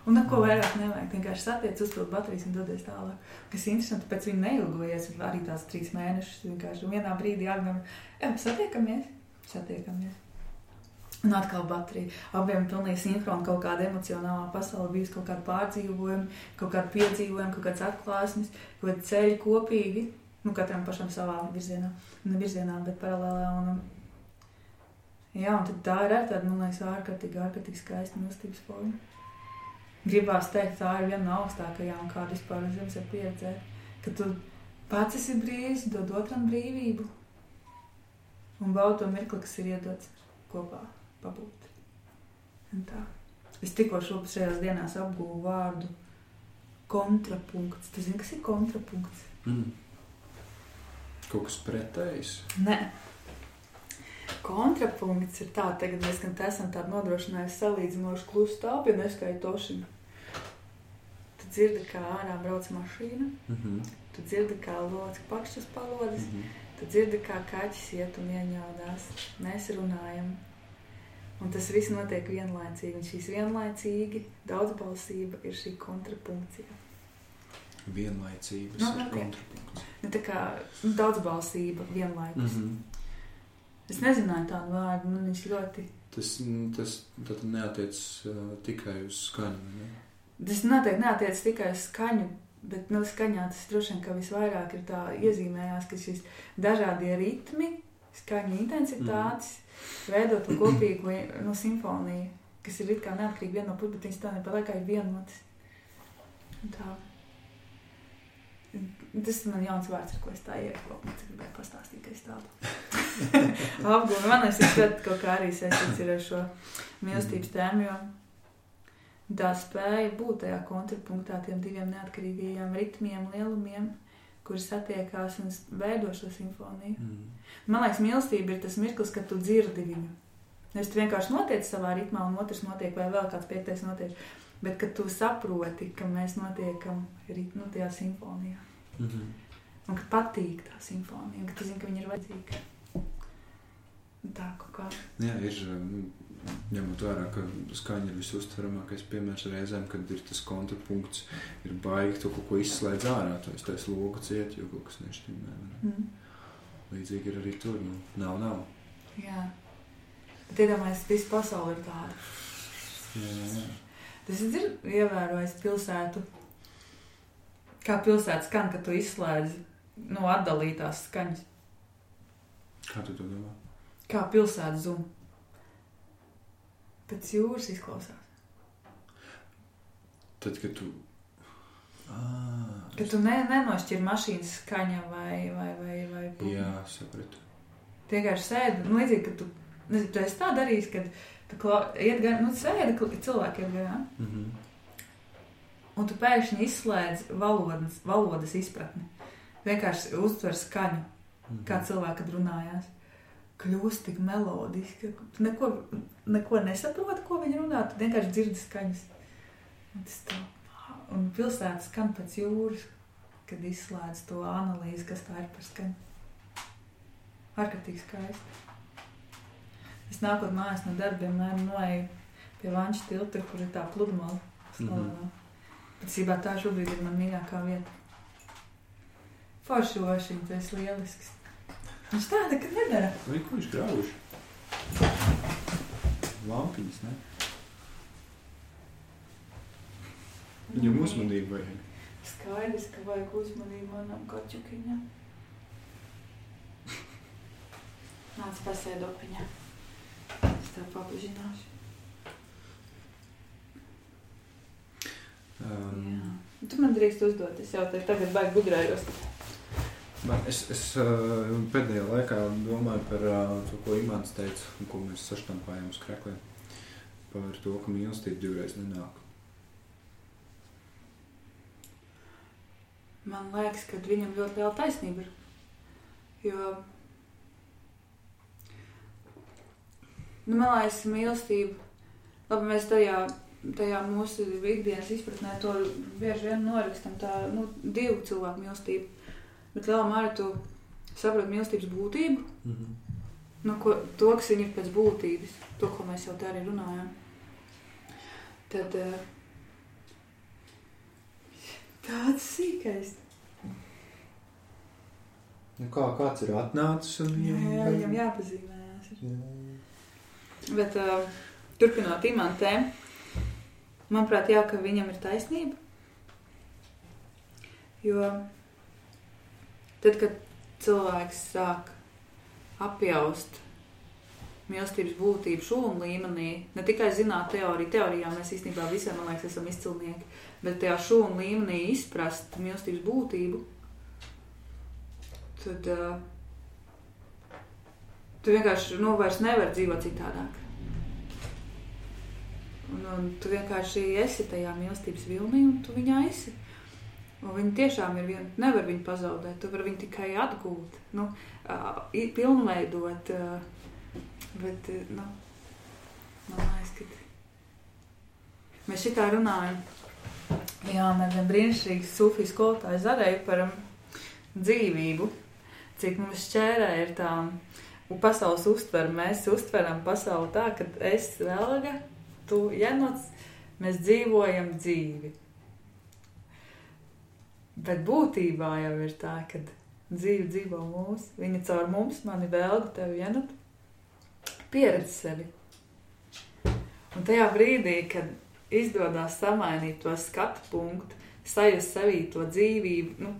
Un neko vairāk nevajag. Vienkārši satiec, uzpild baterijas un dodies tālāk. Kas ir interesanti, pēc viņa neilgojies arī tās trīs mēnešus. Vienkārši vienā brīdī ja satiekamies, satiekamies. Un atkal baterija. Abiem ir pilnīgi sinhroni kaut kāda emocionālā pasaule, bijusi kaut kāda pārdzīvojuma, kaut kāda piedzīvojuma, kaut kādas atklāsmes, kaut kāda ceļa kopīgi. Nu, katram pašam savā virzienā, ne virzienā, bet paralēlā. Un, jā, un tā ir arī tāda, man liekas, ārkārtīgi, ārkārtīgi skaista mīlestības forma. Gribās teikt, tā ir viena no augstākajām, kāda vispār zemes ir pieredzēta. Ka tu pats esi brīvs, dod otram brīvību un baudu to mirkli, kas ir iedots kopā pabūt. Es tikko šajās dienās apgūvu vārdu kontrapunkts. Tu zini, kas ir kontrapunkts? Mm. Kaut kas pretējs. Nē. Kontrapunkts ir tāds, ka mēs gan esam tādu nodrošinājuši salīdzinoši klusu telpu, ja neskaitošanu. Tu dzirdi, kā ārā brauc mašīna, Mm -hmm. tu dzirdi, kā locis pakšķis palodas, Mm -hmm. tu dzirdi, kā kaķis iet un ieņādās. Mēs runājam. Un tas viss notiek vienlaicīgi, un šīs vienlaicīgi daudzbalsība ir šī kontrapunkcija. Vienlaicības Nu, ir ok. kontrapunkts. Nu, tā kā nu, daudzbalsība vienlaikus. Mm. -hmm. Es nezināju tādu vārdu, man viņš ļoti. Tas, mm, tas tad neatiec uh, tikai uz skaņu. Ne? Tas noteikti neatiec tikai uz skaņu, bet no skaņā tas droši vien visvairāk ir tā iezīmējās, ka šis dažādie ritmi, skaņu intensitātes mm. veido to kopīgu no simfoniju, kas ir it kā neatkarīgi viena no puses, bet viņas tā nepat laikā ir vienotas. Tā. Tas man jauns vārds, ar ko es tā iekļauju. Es gribēju pastāstīt, ka es tādu apgūstu. Man liekas, tas kaut kā arī saistīts ir ar šo mīlestības tēmu, jo tā spēja būt tajā kontrapunktā tiem diviem neatkarīgajiem ritmiem, lielumiem, kuri satiekās un veido šo simfoniju. Mm. Man liekas, mīlestība ir tas mirklis, kad tu dzirdi viņu. Nevis vienkārši notiec savā ritmā, un otrs notiek, vai vēl kāds piektais notiek. Bet kad tu saproti, ka mēs notiekam ritmu tajā simfonijā, Mm -hmm. un ka patīk tā simfonija, un ka tu zini, ka viņa ir vajadzīga. Tā kā. Jā, ir um, ņemot vērā, ka skaņa ir visuztveramākais piemērs reizēm, kad ir tas kontrapunkts, ir baigi to kaut ko izslēdz ārā, to es taisu logu ciet, jo kaut kas nešķimē. Mm. Līdzīgi ir arī tur, nu, nav, nav. Jā. Bet iedomājieties, visa pasaule ir tāda. Jā, jā, jā. Tas ir ievērojis pilsētu. Kā pilsēta skan, kad tu izslēdz no atdalītās skaņas. Kā tu to domā? Kā pilsēta zūm. Pēc jūras izklausās. Tad, kad tu... Ah, Ka tu ne, nenošķiri mašīnas skaņa vai, vai, vai, vai putnu. Jā, sapratu. Tu vienkārši sēdi. Nu, līdzīgi, ka tu, nezinu, tu esi tā darījis, kad. Iet gan, nu, sēdi, kl- cilvēki iet garām. Mm -hmm. Un tu pēkšņi izslēdz valodas, valodas izpratni. Vienkārši uztver skaņu, Mhm. kā cilvēki kad runājās. Kļūst tik melodiski, ka tu neko, neko nesaproti, ko viņi runā. Tu vienkārši dzirdi skaņas. Un, tas tā, un pilsēta skan pēc jūras, kad izslēdz to analīzi, kas tā ir par skaņu. Ārkārtīgi skaisti. Es nākot mājās no darbiem, noeju pie Vanča tilta, kur ir tā pludmale. slavenā. Mhm. Patiesībā tā šobrīd ir mana mīļākā vieta. Forši ošiņš, tas ir lielisks. Viņš tā nekad nedara. Vai ko viņš grauž? Lampiņas, ne? Viņam uzmanību vajag. Skaidrs, ka vajag uzmanību manam kačukiņam. Nāc pasēdopiņā. Es tev papažināšu. Um, Jā. Tu man drīkst uzdot, es jau te tagad baigi gudrējos. man, es es uh, pēdējā laikā domāju par uh, to, ko Imants teica, un ko mēs saštampājam uz krekliem. Par to, ka mīlestība divreiz nenāk. Man liekas, ka viņam ļoti liela taisnība ir. Jo, nu, liekas, mīlestība, labi, mēs tajā, tajā mūsu ikdienas izpratnē to bieži vien norikstam, tā, nu, divu cilvēku mīlestību. Bet lielā mērā tu saproti mīlestības būtību, Mm -hmm. nu, ko, to, kas viņa ir pēc būtības, to, ko mēs jau tā arī runājām. Tad eh, tāds sīkais. Nu, kā kāds ir atnācis un Jā, jā, viņam jāpazīmējas. Jā. Bet uh, turpinot imantēm, manuprāt, jā, ka viņam ir taisnība. Jo tad, kad cilvēks sāk apjaust mīlestības būtību šūnu līmenī, ne tikai zināt teoriju, teorijā mēs īstenībā visiem, man liekas, esam izcilnieki, bet tajā šūnu līmenī izprast mīlestības būtību, tad uh, tu vienkārši nu, vairs nevari dzīvot citādāk. Un, un tu vienkārši esi tajā mīlestības vilnī, un tu viņā esi. Un viņa tiešām ir viena, nevar viņu pazaudēt. Tu vari viņu tikai atgūt, nu, uh, pilnveidot. Uh, bet, uh, nu, man liekas, ka mēs šitā runājam. Jā, man ir brīnišķīgs sufijas skolotājs Zareja par um, dzīvību. Cik mums šķērē ir tām un pasaules uztveru. Mēs uztveram pasauli tā, ka es vēlga, tu jenots, mēs dzīvojam dzīvi. Bet būtībā jau ir tā, ka dzīve dzīvo mūsu, viņa caur mums, mani vēlga, tevi jenot, pieredz sevi. Un tajā brīdī, kad izdodas samainīt to skatu punktu, sajust sevī to dzīvību, nu,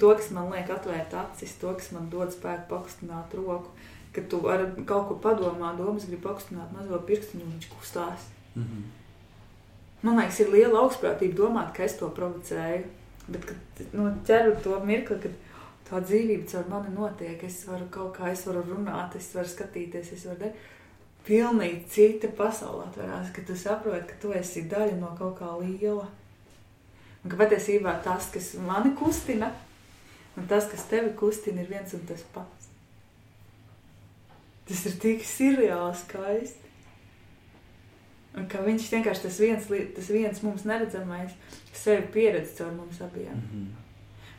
to, kas man liek atvērt acis, to, kas man dod spēku pakustināt roku, kad tu ar kaut ko padomā, domas grib pakustināt mazo pirkstiņu, un viņš kustās. Mm -hmm. Man liekas, ir liela augstprātība domāt, ka es to provocēju. Bet, kad nu, ķeru to mirkli, kad tā dzīvība caur mani notiek, es varu kaut kā, es varu runāt, es varu skatīties, es varu darīt. Pilnīgi cita pasaule atverās, ka tu saproti, ka tu esi daļa no kaut kā liela. Un ka patiesībā tas, kas mani kustina, un tas, kas tevi kustina, ir viens un tas pats. Tas ir tik sirreāli skaisti. Un ka viņš vienkārši tas viens, tas viens mums neredzamais, sevi pieredz caur mums abiem. Mm -hmm.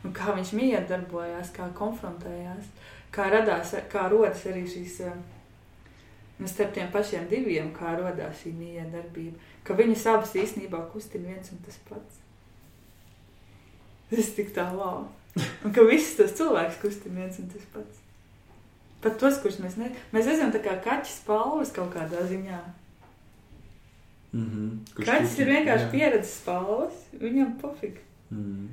Un kā viņš miedarbojās, kā konfrontējās, kā radās, kā rodas arī šīs, eh, nu, starp tiem pašiem diviem, kā radās šī miedarbība, ka viņas abas īstenībā kustina viens un tas pats. Tas ir tik tā wow. Un ka visus tos cilvēkus kustina viens un tas pats. Pat tos, kurus mēs nezinām, mēs esam kā kaķis palvas kaut kādā ziņā. Mm -hmm. Kaķis ir vienkārši pieredzes palvas, viņam pofīgi Mm -hmm.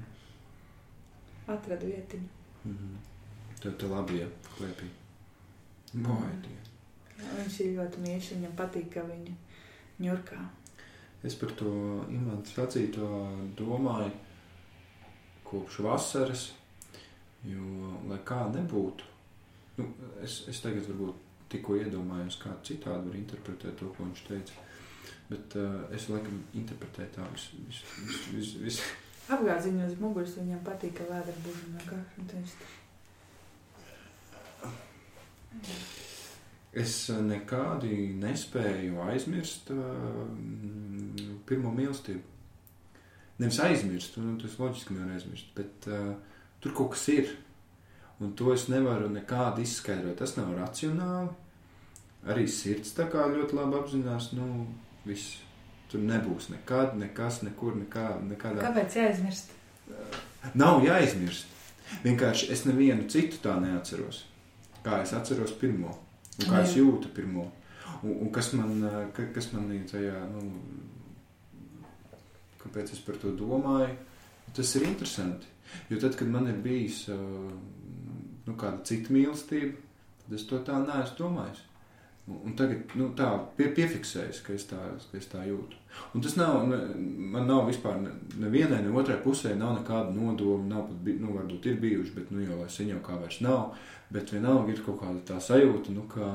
atrada vietiņu. Mm -hmm. Tev te labi, ja klēpī. Tie. Jā, Viņš ir ļoti mīļš, viņam patīk, ka viņa ņurkā. Es par to imantu sacīto domāju kopš vasaras, jo, lai kā nebūtu, nu, es, es tagad varbūt tikko iedomājos, kā citādi var interpretēt to, ko viņš teica, bet uh, es laikam interpretēju tā vis, vis, vis, vis, vis. Apgāziņu uz muguras viņam patīk, ka un Viņš Es uh, nekādi nespēju aizmirst uh, pirmo mīlestību. Nevis aizmirst, nu, tas loģiski nevar aizmirst, bet uh, tur kaut kas ir. Un to es nevaru nekādi izskaidrot. Tas nav racionāli. Arī sirds tā kā ļoti labi apzinās, nu, viss. Tur nebūs nekad, nekas, nekur, nekā, nekādā. Kāpēc jāizmirst? Nav jāizmirst. Vienkārši es nevienu citu tā neatceros. Kā es atceros pirmo, un kā es Jā. jūtu pirmo. Un, un kas man, ka, kas man ir tajā, nu, kāpēc es par to domāju, tas ir interesanti. Jo tad, kad man ir bijis eh, nu, kāda cita mīlestība, tad es to tā neesmu domājis. Un, tagad nu, tā pie, piefiksējas, ka es, tā, ka es tā jūtu. Un tas nav, ne, man nav vispār ne- nevienai, ne otrai pusē nav nekāda nodoma, nav pat, nu, varbūt ir bijuši, bet, nu, jau lai sen jau kā vairs nav, bet vienalga ir kaut kāda tā sajūta, nu, ka,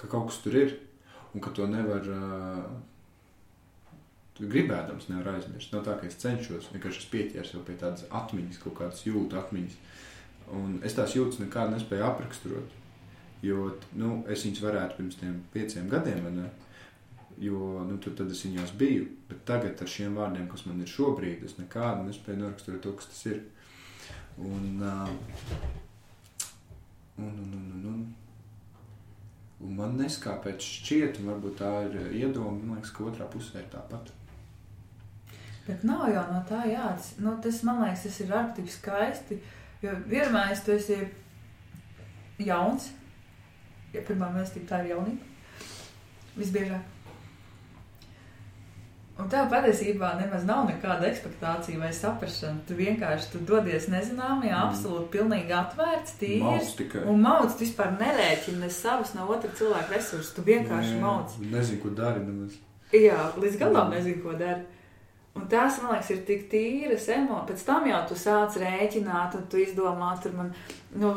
ka kaut kas tur ir, un ka to nevar, uh, tu gribēdams nevar aizmirst. Nav tā, ka es cenšos, vienkārši es pieķēru sev pie tādas atmiņas, kaut kādas jūtu atmiņas, un es tās jūtas nekādu nespēju apraksturot, jo, nu, es viņas varētu pirms pieciem gadiem, ne? Jo nu, tur es viņās biju, bet tagad ar šiem vārdiem, kas man ir šobrīd, es nekādu nespēju noraksturot to, kas tas ir. Un, un, un, un, un, un, un man neskāpēc šķiet, un varbūt tā ir iedoma, man liekas, ka otrā pusē ir tāpat. Bet nav jau no tā jāats. Nu, tas, man liekas, tas ir ārkārtīgi skaisti. Jo vienmēr tu esi jauns. Ja pirmā mīlestība tā ir jaunība. Visbiežāk. Un tā patiesībā nemaz nav nekāda expectācija vai saprāšana. Tu vienkārši tu dodies nezināmajā, Mm. absolūti pilnīgi atvērts, tīrs. Un mauc, tu vispār nerēķini ne savus, ne otra cilvēka resursus. Tu vienkārši mauc. Nezinu, ko dari nemaz. Jā, līdz galam nezinu, ko dara. Un tās, man liekas, ir tik tīras emocijas. Pēc tam jau tu sāc rēķināt, un tu izdomā, tur man, nu,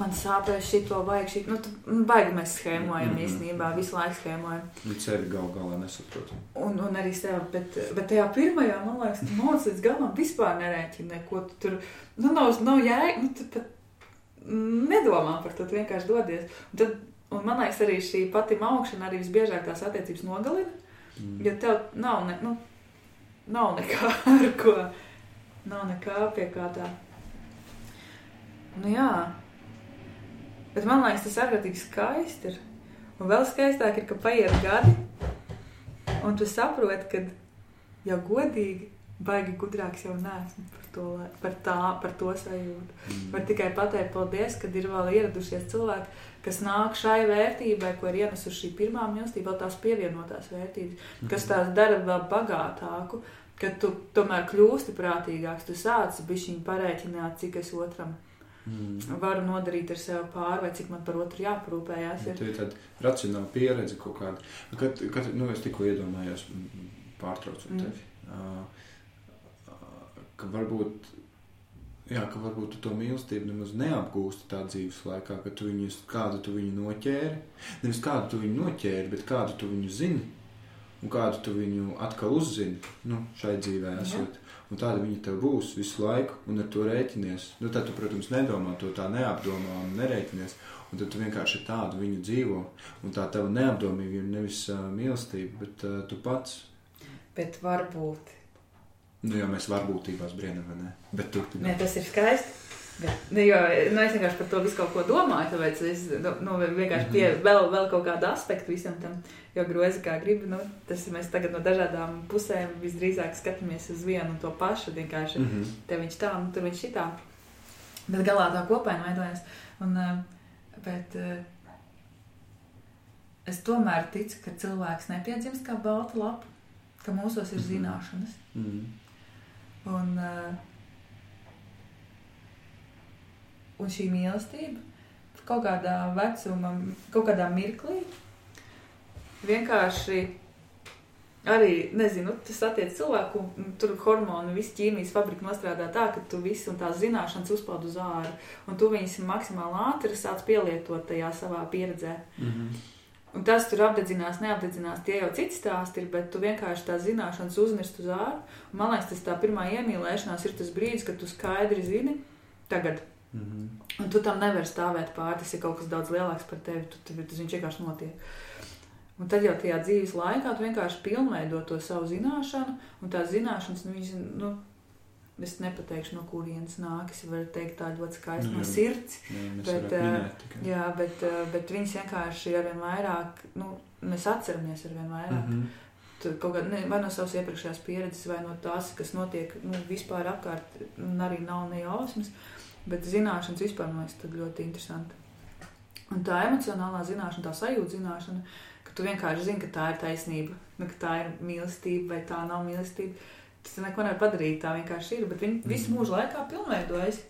man sāpēs šito, vajag šī. Nu, tu, nu, baigi mēs schēmojam mm -hmm. īstenībā, visu laiku schēmojam. Viņi sevi gal galā nesaprot. Un, un arī sev, bet, bet tajā pirmajā, man liekas, tu māc līdz galam vispār nerēķini neko. Tu tur, nu, nav, nav jēga, nu, tu pat nedomā par to, tu vienkārši dodies. Un, tad, un man liekas, arī šī pati augšana arī visbiežāk tās attiecības nogalina. Mm. Jo tev nav, ne, nu, nav nekā ar ko. Nav nekā pie kā tā. Nu, jā. Bet man liekas, tas ārkārtīgi skaisti ir. Un vēl skaistāk ir, ka paiet gadi, un tu saproti, ka jau godīgi, baigi gudrāks jau neesmu par to, par tā, par to sajūtu. Mm. Var tikai pateikt paldies, kad ir vēl ieradušies cilvēki, kas nāk šai vērtībai, ko ir ienesuši šī pirmā mīlestība, vēl tās pievienotās vērtības, kas tās dara vēl bagātāku, kad tu tomēr kļūsti prātīgāks, tu sāc bišķiņu parēķināt, cik es otram Mm. varu nodarīt ar sevi pāri, vai cik man par otru jāprūpējās. Ja Ir. tā ir tāda racionāla pieredze kaut kāda. Kad, kad nu, es tikko iedomājos, mm, pārtraucot Mm. tevi, ā, ka varbūt, jā, ka varbūt tu to mīlestību nemaz neapgūsti tā dzīves laikā, ka tu viņu, kādu tu viņu noķēri. Nevis kādu tu viņu noķēri, bet kādu tu viņu zini. Un kādu tu viņu atkal uzzini nu, šai dzīvē, esot. Un tāda viņa tev būs visu laiku, un ar to rēķinies. Nu, tad, tu, protams, nedomā to tā neapdomā un nerēķinies. Un tad tu vienkārši tādu viņu dzīvo. Un tā tava neapdomība ir nevis uh, mīlestība, bet uh, tu pats. Bet varbūt. Nu, jo mēs varbūtībās brīnām, vai ne? Bet tu Nē, tas ir skaisti. Bet, nu, jo, nu, es vienkārši par to visu kaut ko domāju, tāpēc es nu, nu, vienkārši pie, vēl, vēl kaut kādu aspektu visam tam, jo grozi kā gribi, nu, tas ir mēs tagad no dažādām pusēm visdrīzāk skatāmies uz vienu un to pašu, vienkārši Mm -hmm. te viņš tā, nu, tur viņš šitā. Bet galā tā kopaina veidojas. Un, eh, bet eh, es tomēr ticu, ka cilvēks nepiedzimst kā balta lapa, ka mūsos ir Mhm. zināšanas. Mm -hmm. Un, eh, un šī mīlestība kaut kādā vecumā, kaut kādā mirklī vienkārši arī, nezinu, tas attiec cilvēku, tur hormoni, viss ķīmijas fabrika nostrādā tā, ka tu visu un tās zināšanas uzpeld uz āru, un tu viņas maksimāli ātri sāc pielietot tajā savā pieredzē. Mm -hmm. Un tas tur apdedzinās, neapdedzinās, tie jau cits stāsti ir, bet tu vienkārši tās zināšanas uzmirst uz. Un Man liekas, tas tā pirmā iemīlēšanās ir tas brīdis, kad tu skaidri zini, tagad. Mm -hmm. Un tu tam nevari stāvēt pāri, tas ir kaut kas daudz lielāks par tevi, tu, tu, tas viņš vienkārši notiek. Un tad jau tajā dzīves laikā tu vienkārši pilnveido to savu zināšanu, un tās zināšanas, nu, viņas, nu, es nepateikšu, no kurienes nāk, es varu teikt tā ļoti skaisti Nu, no sirds. Jā, Bet, eh, minēt. Jā, bet, eh, bet viņas vienkārši arvien vairāk, nu, mēs atceramies arvien vairāk. Tu kaut kā, ne, vai no savas iepriekšējās pieredzes, vai no tās, kas notiek nu, vispār apkārt, un arī nav ne jausmas, bet zināšanas vispār man liekas ļoti interesanti. Un tā emocionālā zināšana, tā sajūta zināšana, ka tu vienkārši zini, ka tā ir taisnība, nu, ka tā ir mīlestība vai tā nav mīlestība. Tas neko nevar padarīt, tā vienkārši ir, bet viņi visu Mhm. mūžu laikā pilnveidojas.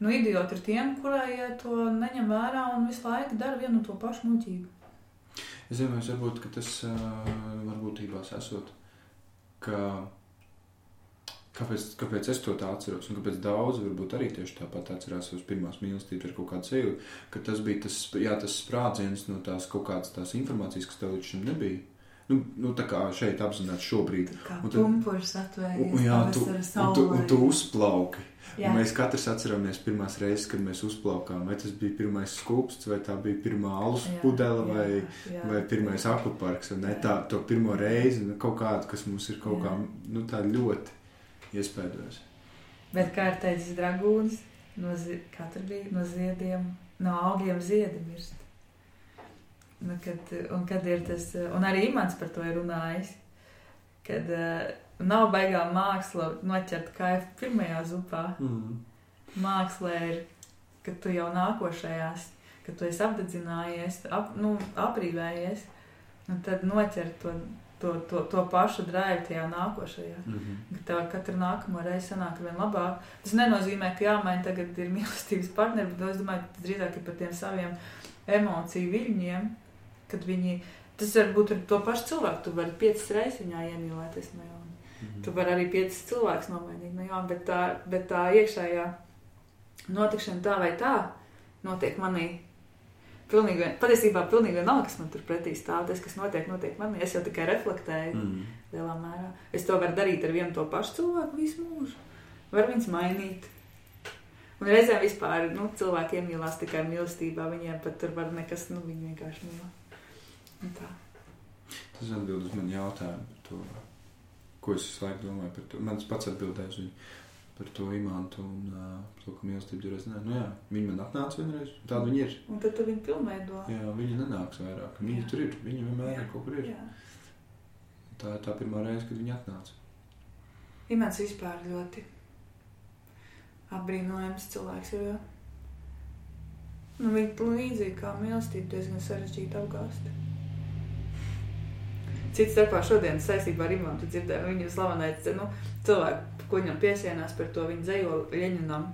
Nu, idioti ir tiem, kurai ja to neņem vērā un visu laiku dara vienu un to pašu muļķību. Es domāju, varbūt ka tas varbūtībās esot, ka kāpēc, kāpēc es to tā atceros, un kāpēc daudzi varbūt arī tieši tāpat atcerās savas pirmās mīlestības ar kaut kādu sajūtu, ka tas bija tas, jā, tas sprādziens no tās kaut kādas tās informācijas, kas tev līdz šim nebija. Nu, nu, tā kā šeit apzināti šobrīd. Kā Un tad- pumpurs Un, atvēries jā, tu, un, tu, un tu uzplauki. Jā. Un mēs katrs atceramies pirmās reizes, kad mēs uzplaukām. Vai tas bija pirmais skūpsts, vai tā bija pirmā alus pudele, vai, jā. vai pirmais akvaparks. un Ne, tā, to pirmo reizi, nu, kaut kāda, kas mums ir kaut Jā. kā nu, tā ļoti iespējams. Bet kā ir teicis Dragūns, no, zi- kā tur bija, no ziediem, no augiem ziedi mirst. Nu, kad, un kad tas, un arī Imants par to ir runājis, kad uh, nav baigā māksla noķert kaifu pirmajā zupā. Mm. Mākslā ir, ka tu jau nākošajās, ka tu esi apdedzinājies, ap, nu, aprīvējies, un tad noķert to, to, to, to pašu drāju tajā nākošajā. Mm -hmm. ka tev katru nākamo reizi sanāk vien labāk. Tas nenozīmē, ka jāmaina tagad ir mīlestības partneri, bet es domāju, ka drīzāk ir par tiem saviem emociju viļņiem, kad viņi, tas var būt ar to pašu cilvēku, tu vari piecas reizes viņā iemīlēties no jauna. Mhm. Tu vari arī piecas cilvēkus nomainīt no jauna, bet tā, bet tā iekšējā notikšana tā vai tā notiek manī. Pilnīgi, patiesībā pilnīgi vienalga, kas man tur pretī stāv, tas, kas notiek, notiek manī. Es jau tikai reflektēju Mm. lielā mērā. Es to varu darīt ar vienu to pašu cilvēku visu mūžu. Var viņus mainīt. Un reizēm vispār nu, cilvēki iemīlās tikai mīlestībā. Viņiem pat tur var nekas, nu, viņi vienkārši mīl. Tas atbild uz manu jautājumu par to, ko es visu laiku domāju par to. Mans pats atbildēju uz viņu par to imantu un uh, to, ka mīlestība ir nezināma. Nu, jā, viņa man atnāca vienreiz, tāda viņa ir. Un tad tu viņu pilnveido. Jā, viņa nenāks vairāk. Viņa Jā. tur ir, viņa vienmēr Jā. kaut kur ir. Jā. Tā ir tā pirmā reize, kad viņa atnāca. Imants vispār ļoti apbrīnojams cilvēks. Jo, nu, viņa līdzīgi kā mīlestība diezgan sarežģīta apgāst. Cits starpā šodien saistībā ar Imantu dzirdēju viņa slavenais nu, cilvēku, ko viņam piesienās par to viņa dzējo Ļeņinam,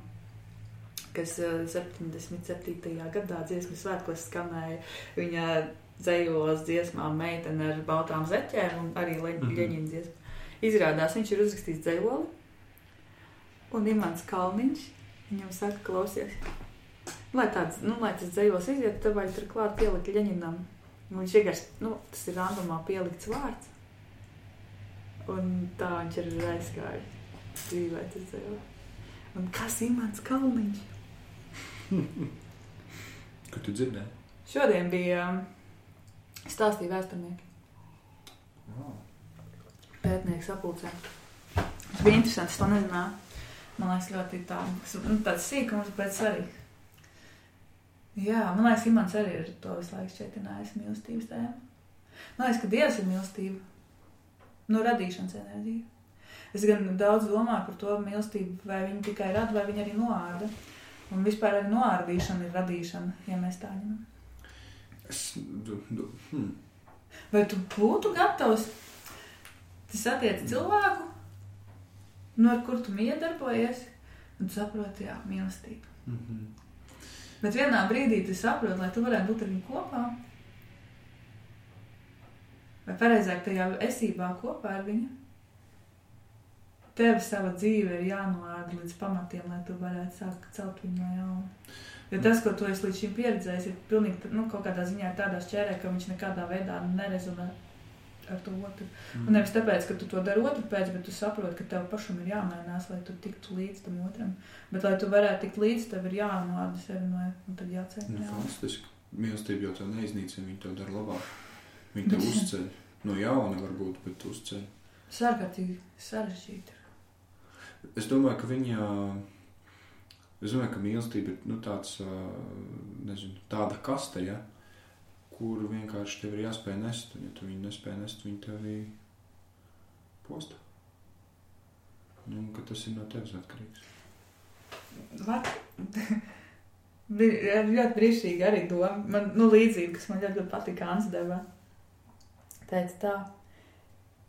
kas eh, 77. gadā dziesmas svētkos skanēja viņa dzējos dziesmām meitene ar baltām zeķēm un arī Leņ- Mhm. Ļeņina dziesmu. Izrādās, viņš ir uzrakstījis dzējoli, un Imants Kalniņš viņam saka, klausies, lai tāds, nu, lai tas dzējos iziet, tad vajag tur klāt pielikt Ļeņinam. Un viņš vienkārši, nu, tas ir randomā pielikts vārds. Un tā viņš ir aizgājis dzīvē tas dzējos. Un kas Imants Kalniņš? Kur tu dzirdēji? Šodien bija um, stāstīja vēsturnieki, Wow. pētnieki sapulcē. Tas bija interesanti, es to nezināju. Man liekas, ļoti tā, nu, tāds sīkums, bet svarīgs. Jā, man liekas, Imants arī ir to visu laiku šķietinājis mīlestības tēmu. Man liekas, ka Dievs ir mīlestība. Nu, radīšanas enerģija. Es gan daudz domāju par to mīlestību, vai viņa tikai rada, vai viņa arī noārda. Un vispār arī noārdīšana ir radīšana, ja mēs tā ņemam. Es, du, du, hmm. Vai tu būtu gatavs? Tas attiec cilvēku, no kur tu miedarbojies, un tu saproti, jā, mīlestība. Mm -hmm. Bet vienā brīdī tu saproti, lai tu varētu būt ar viņu kopā. Vai pareizāk tajā esībā kopā ar viņu. Tev sava dzīve ir jānoārda līdz pamatiem, lai tu varētu sākt celt viņu no jauna. Jo tas, ko tu esi līdz šim pieredzējis, ir pilnīgi nu, kaut kādā ziņā tādā šķērē, ka viņš nekādā veidā nerezonē ar to otru. Un nevis tāpēc, ka tu to dari otru pēc, bet tu saproti, ka tev pašam ir jāmainās, lai tu tiktu līdz tam otram. Bet, lai tu varētu tikt līdz, tev ir jānoārda sevi no un tad jāceļ. Nu, fantastiski. Mīlestība jau tā neiznīcina, viņa to dara labāk. Viņa to uzceļ. No jauna varbūt, bet uzceļ. Tas ārkārtīgi sarežģīti. Es domāju, ka viņa. Es domāju, ka mīlestība ir nu, tāds, nezinu, tāda kaste, ja, kur vienkārši tev ir jāspēj nest. Un, ja tu viņu nespēj nest, viņa tevi posta. Nu, tas ir no tevis atkarīgs. Vat- Bija ļoti brīnišķīgi arī doma. Man nu, līdzīga, kas man ļoti, ļoti patika Ants devā. Teica tā,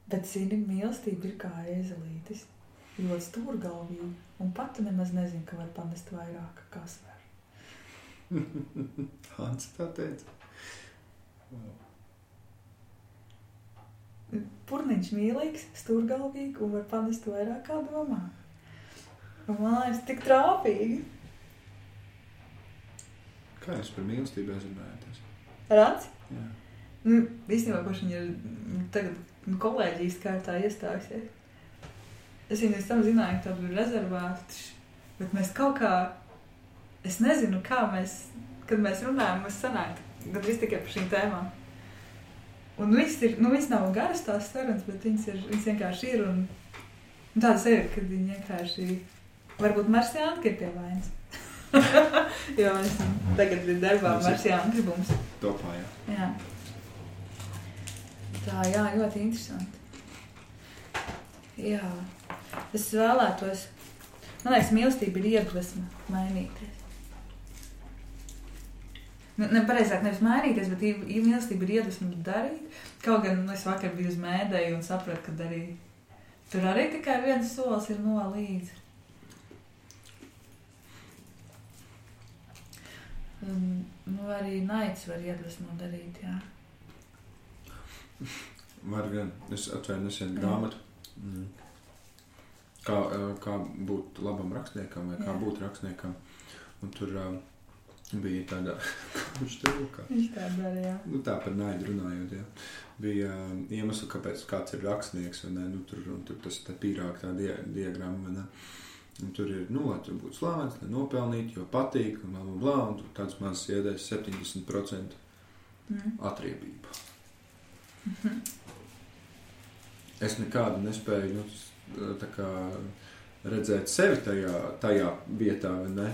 bet zini, mīlestība ir kā ezelītis. Ļoti stūrgalvīga. Un pati nemaz nezinu, ka var panest vairāk, kā sver. Hans tā teica. Purniņš mīlīgs, stūrgalvīgi un var panest vairāk, kā domā. Un man liekas, tik trāpīgi. Kā jūs par mīlestību aizrunājaties? Rāds? Jā. Nu, īstenībā, kurš viņa ir tagad kolēģijas kārtā iestājusies. Es viņu tam zināju, ka tā bija rezervēta. Bet mēs kaut kā, es nezinu, kā mēs, kad mēs runājam, mēs sanāk gandrīz tikai par šīm tēmām. Un viss ir, nu, viss nav garas tās sarunas, bet viņas, ir, viņas vienkārši ir. Un, un tāda sevi, kad viņi vienkārši, varbūt Marsjāna ir pie vainas. jo mēs tagad ir darbā Mums ir- Marsjāna gribums. Topā, jā. Jā. Tā, jā, ļoti interesanti. Jā, es vēlētos. Man liekas, mīlestība ir iedvesma mainīties. Ne, ne pareizāk, nevis mainīties, bet mīlestība ir iedvesma darīt. Kaut gan nu, es vakar biju uz mēdēju un sapratu, ka arī tur arī tikai viens solis ir no līdzi. Un, nu, arī naids var iedvesmot darīt, jā. Var gan. Es atvēru nesen grāmatu. Mm. Kā, ā, kā būt labam rakstniekam vai kā Jā. būt rakstniekam. Un tur ā, bija tāda, kurš tur kā. Viņš tā dara, jā. Nu, tā par naidu runājot, jā. bija uh, iemesli, kāpēc kāds ir rakstnieks. vai Ne? Nu, tur, un tur tas tā pīrāk, tā dia, diagramma. vai ne? Un tur ir, nu, lai tur būtu slavens, lai nopelnītu, jo patīk, un bla, bla, bla. Un tur tāds mans iedēs 70% Mm. atriebība. Es nekādu nespēju, nu, tā kā redzēt sevi tajā, tajā vietā, vai ne?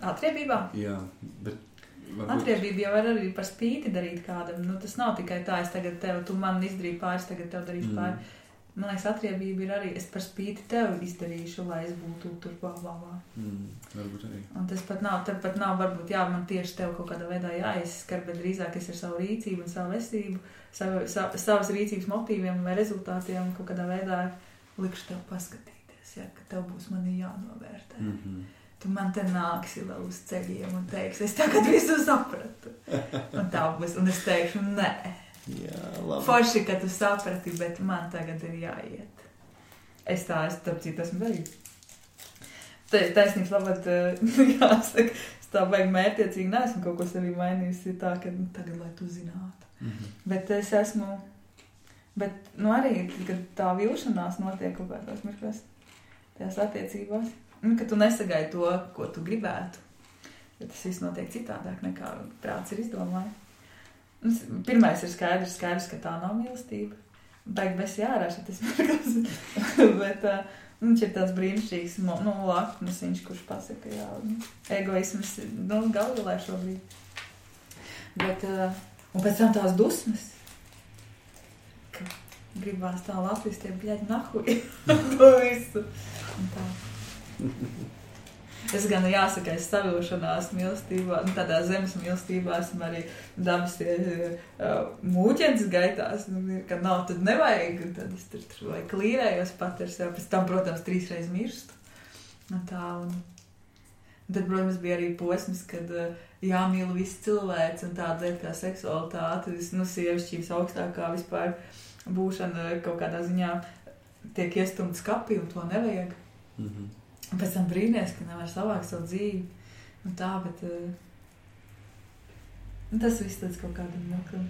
Atriebībā. Jā, bet varbūt... Atriebība jau var arī par spīti darīt kādam. Nu, tas nav tikai tā, es tagad tev, tu man izdarīji pāri, es tagad tev darīšu Mm. pāri. Man liekas, atriebība ir arī, es par spīti tev izdarīšu, lai es būtu tur glabā. Mm, varbūt arī. Un tas pat nav, tad pat nav varbūt, jā, man tieši tev kaut kādā veidā jāizskar, bet drīzāk es ar savu rīcību un savu esību, savu, savu, savas rīcības motīviem vai rezultātiem kaut kādā veidā likšu tev paskatīties, jā, ka tev būs mani jānovērtē. Mm -hmm. Tu man te nāksi vēl uz ceļiem un teiksi, es tagad visu sapratu. Un tā būs, un es teikšu, nē. Jā, labi. Forši, ka tu saprati, bet man tagad ir jāiet. Es tā, es tāpēc esmu darījis. Tā- Taisnības labāk, jāsaka, es tā baigi mērķiecīgi neesmu kaut ko sevī mainījusi. Tā, ka nu, tagad, lai tu zinātu. Mm -hmm. Bet es esmu, bet nu arī, kad tā vilšanās notiek kaut kādos mirkļos, tajās attiecībās, nu, ka tu nesagaidi to, ko tu gribētu. Bet tas viss notiek citādāk nekā prāts ir izdomājis. Un s- Pirmais ir skaidrs, skaidrs, ka tā nav mīlestība. Beig bez jārā šis mirklis. Bet uh, viņš ir tāds brīnišķīgs, nu, lakmus, kurš pasaka, jā, nu, egoisms, nu, galvā šobrīd. Bet, uh, un pēc tam tās dusmas, gribās tā Latvijas tie bļaļi nahuji to visu. Un tā. Es gan jāsaka, es savilšanās mīlestībā, nu, tādā zemes mīlestībā esmu arī dabas uh, mūķens gaitās, nu, ka nav, tad nevajag, un tad es tur, tur vai klīrējos pat ar sevi, pēc tam, protams, trīsreiz mirstu. Un tā, un, un tad, protams, bija arī posms, kad uh, jāmīl viss cilvēks un lieta kā seksualitāte, nu, sievišķības augstākā vispār būšana kaut kādā ziņā tiek iestumta skapī un to nevajag. Mm -hmm. Un pēc tam brīnījās, ka nevar savākt savu dzīvi. Un tā, bet uh, tas viss tāds kaut kādam nokam.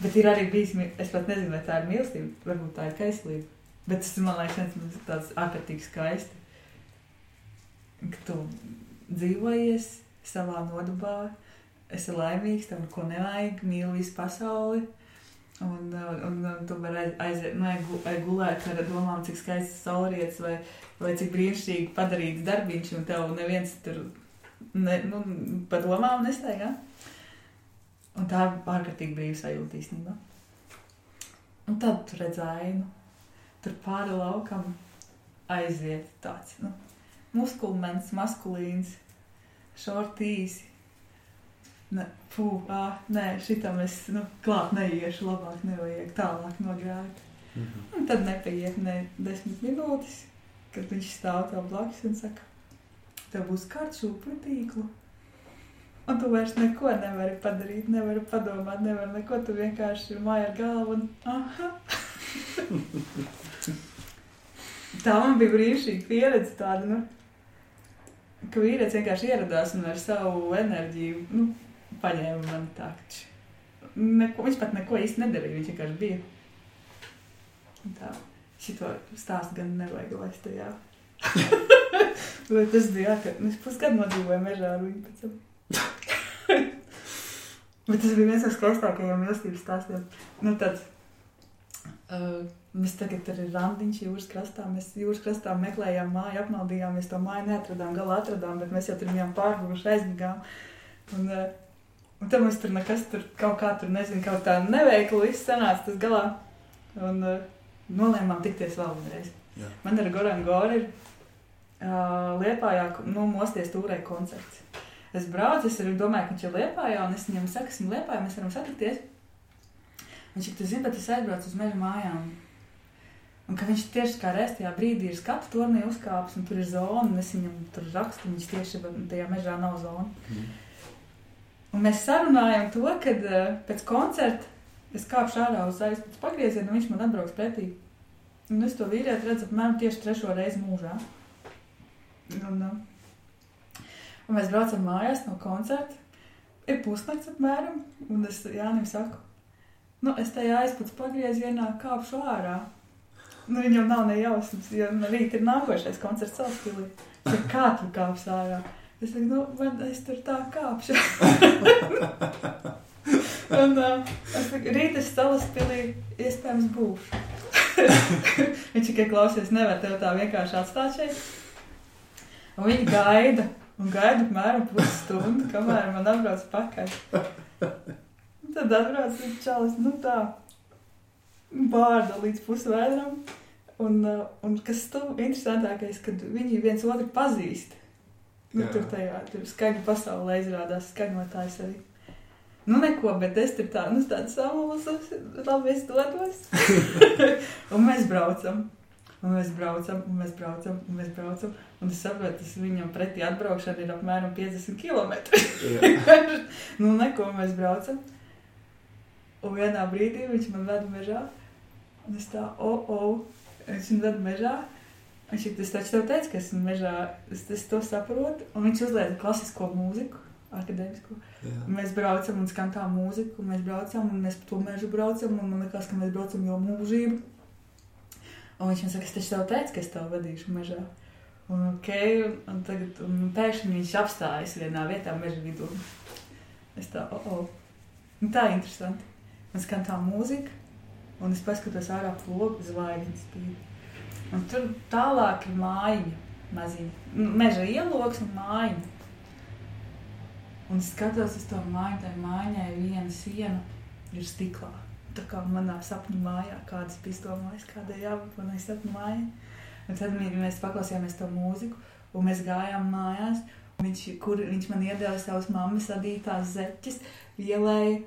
Bet ir arī bijis, es pat nezinu, vai tā ir mīlestība, varbūt tā ir kaislība. Bet tas man liekas, viens tāds ārkārtīgi skaisti. Ka tu dzīvojies savā nodabā, esi laimīgs, tev neko nevajag, mīli visu pasauli. Un, un, un, un tu vari aiz- aiziet, nu, gulēt ar domām, cik skaists saulrietis vai, vai cik brīnišķīgi padarīts darbiņš, un tev neviens tur ne, nu, pa domām nestaigā. Un tā ir ārkārtīgi brīva sajūta īstenībā. Un tad tu redzēji, nu, tur pāri laukam aiziet tāds, nu, muskulmens, maskulīns, šortīsi. Ne, fū, ā, nē, šitam es, nu, klāt neiešu, labāk nevajag tālāk nogrāt. Mm -hmm. Un tad nepaiet ne desmit minūtes, kad viņš stāv tev blakus un saka, tev būs kārts šūpu tīklu. Un tu vairs neko nevari padarīt, nevari padomāt, nevari neko. Tu vienkārši māji ar galvu un aha. Tā man bija brīnišķīga pieredze tāda, nu, ka vīrietis vienkārši ieradās un ar savu enerģiju, nu, paņēma mani č- neko, viņš pat neko īsti nedarīja, viņš vienkārši bija. Un Tā, šito stāstu gan nevajag laist tajā. Bet tas bija, jā, ka viņš pusgadu nodzīvoja mežā ar viņu pēc tam. Bet tas bija viens no skaistākajiem mīlestības stāstiem. Nu, tāds, uh, mēs tagad arī randiņš jūras krastā, mēs jūras krastā meklējām māju, apmaldījāmies, to māju neatradām, galā atradām, bet mēs jau tur bijām pārguvuši, aizmigām. Un, uh, un tad mums tur nekas tur kaut kā tur, nezinu, kaut tā neveikli viss sanāca tas galā. Un uh, nolēmām tikties vēl vienreiz. Jā. Man ar Goran Goru ir uh, Liepājā, nu, mosties tūrē koncerts. Es braucu, es arī domāju, ka viņš ir Liepājā, un es viņam saku, esmu Liepājā, mēs varam satikties. Viņš ir, tu zini, bet es aizbraucu uz meža mājām. Un ka viņš tieši kā reiz tajā brīdī ir skatu tornī uzkāpis, un tur ir zona, un es viņam tur rakstu, viņš tieši tajā mežā nav zona. Mm. Un mēs sarunājam to, ka uh, pēc koncerta es kāpšu ārā uz zāles pēc pagrieziena, un viņš man atbrauks pretī. Un es to vīrieti redzu apmēram tieši trešo reizi mūžā. Un, uh, un mēs braucam mājās no koncerta. Ir pusnakts apmēram, un es Jānim saku, nu, es tajā aizpūtas pagriezienā kāpšu ārā. Nu, viņam nav ne jausmas, jo no rīta ir nākošais koncerts saka, kā tu kāps ārā? Es saku, nu, man es tur tā kāpšu. un uh, es saku, rīt es Salaspilī iespējams būšu. Viņš tikai klausies, nevar tev tā vienkārši atstāt šeit. Un viņi gaida, un gaida apmēram pusstundu, kamēr man atbrauc pakaļ. Un tad atbrauc viņš čalis, nu tā, bārda līdz pusvēdram. Un, uh, un kas tu interesantākais, kad viņi viens otru pazīst. Nu, Jā. tur tajā tur skaņu pasaulē izrādās skaņotājs arī. Nu, neko, bet es tur tā, nu, tāds samulsus, labi, es dodos. un mēs braucam. Un mēs braucam, un mēs braucam, un mēs braucam. Un es saprotu, tas viņam pretī atbraukšana ir apmēram 50 km. Nu, neko, mēs braucam. Un vienā brīdī viņš man veda mežā. Un es tā, o, oh, o, oh. viņš man veda mežā. Viņš ir tas taču tev teica, ka esmu mežā, es, es to saprotu. Un viņš uzliek klasisko mūziku, akadēmisko. Jā. Mēs braucam un skan tā mūzika, un mēs braucam, un mēs pa to mežu braucam, man liekas, ka mēs braucam jau mūžību. Un viņš man saka, es taču tev teicu, ka es tev vadīšu mežā. Un, okay, un, un tagad un pēkšņi viņš apstājas vienā vietā meža vidū. Es tā, oh, oh. Un tā ir interesanti. Man skan tā mūzika, un es paskatos ārā logu zvaigznes. Un tur tālāk ir mājiņa, maziņa. Meža ieloks un mājiņa. Un skatos uz to māju, tai mājai viena siena ir stiklā. Tā kā manā sapņu mājā, kādas domājas, kādai jābūt manai sapņu mājai. Un tad mēs paklausījāmies to mūziku, un mēs gājām mājās. Viņš, kur viņš man iedeva savas mammas adītās zeķes, ielēja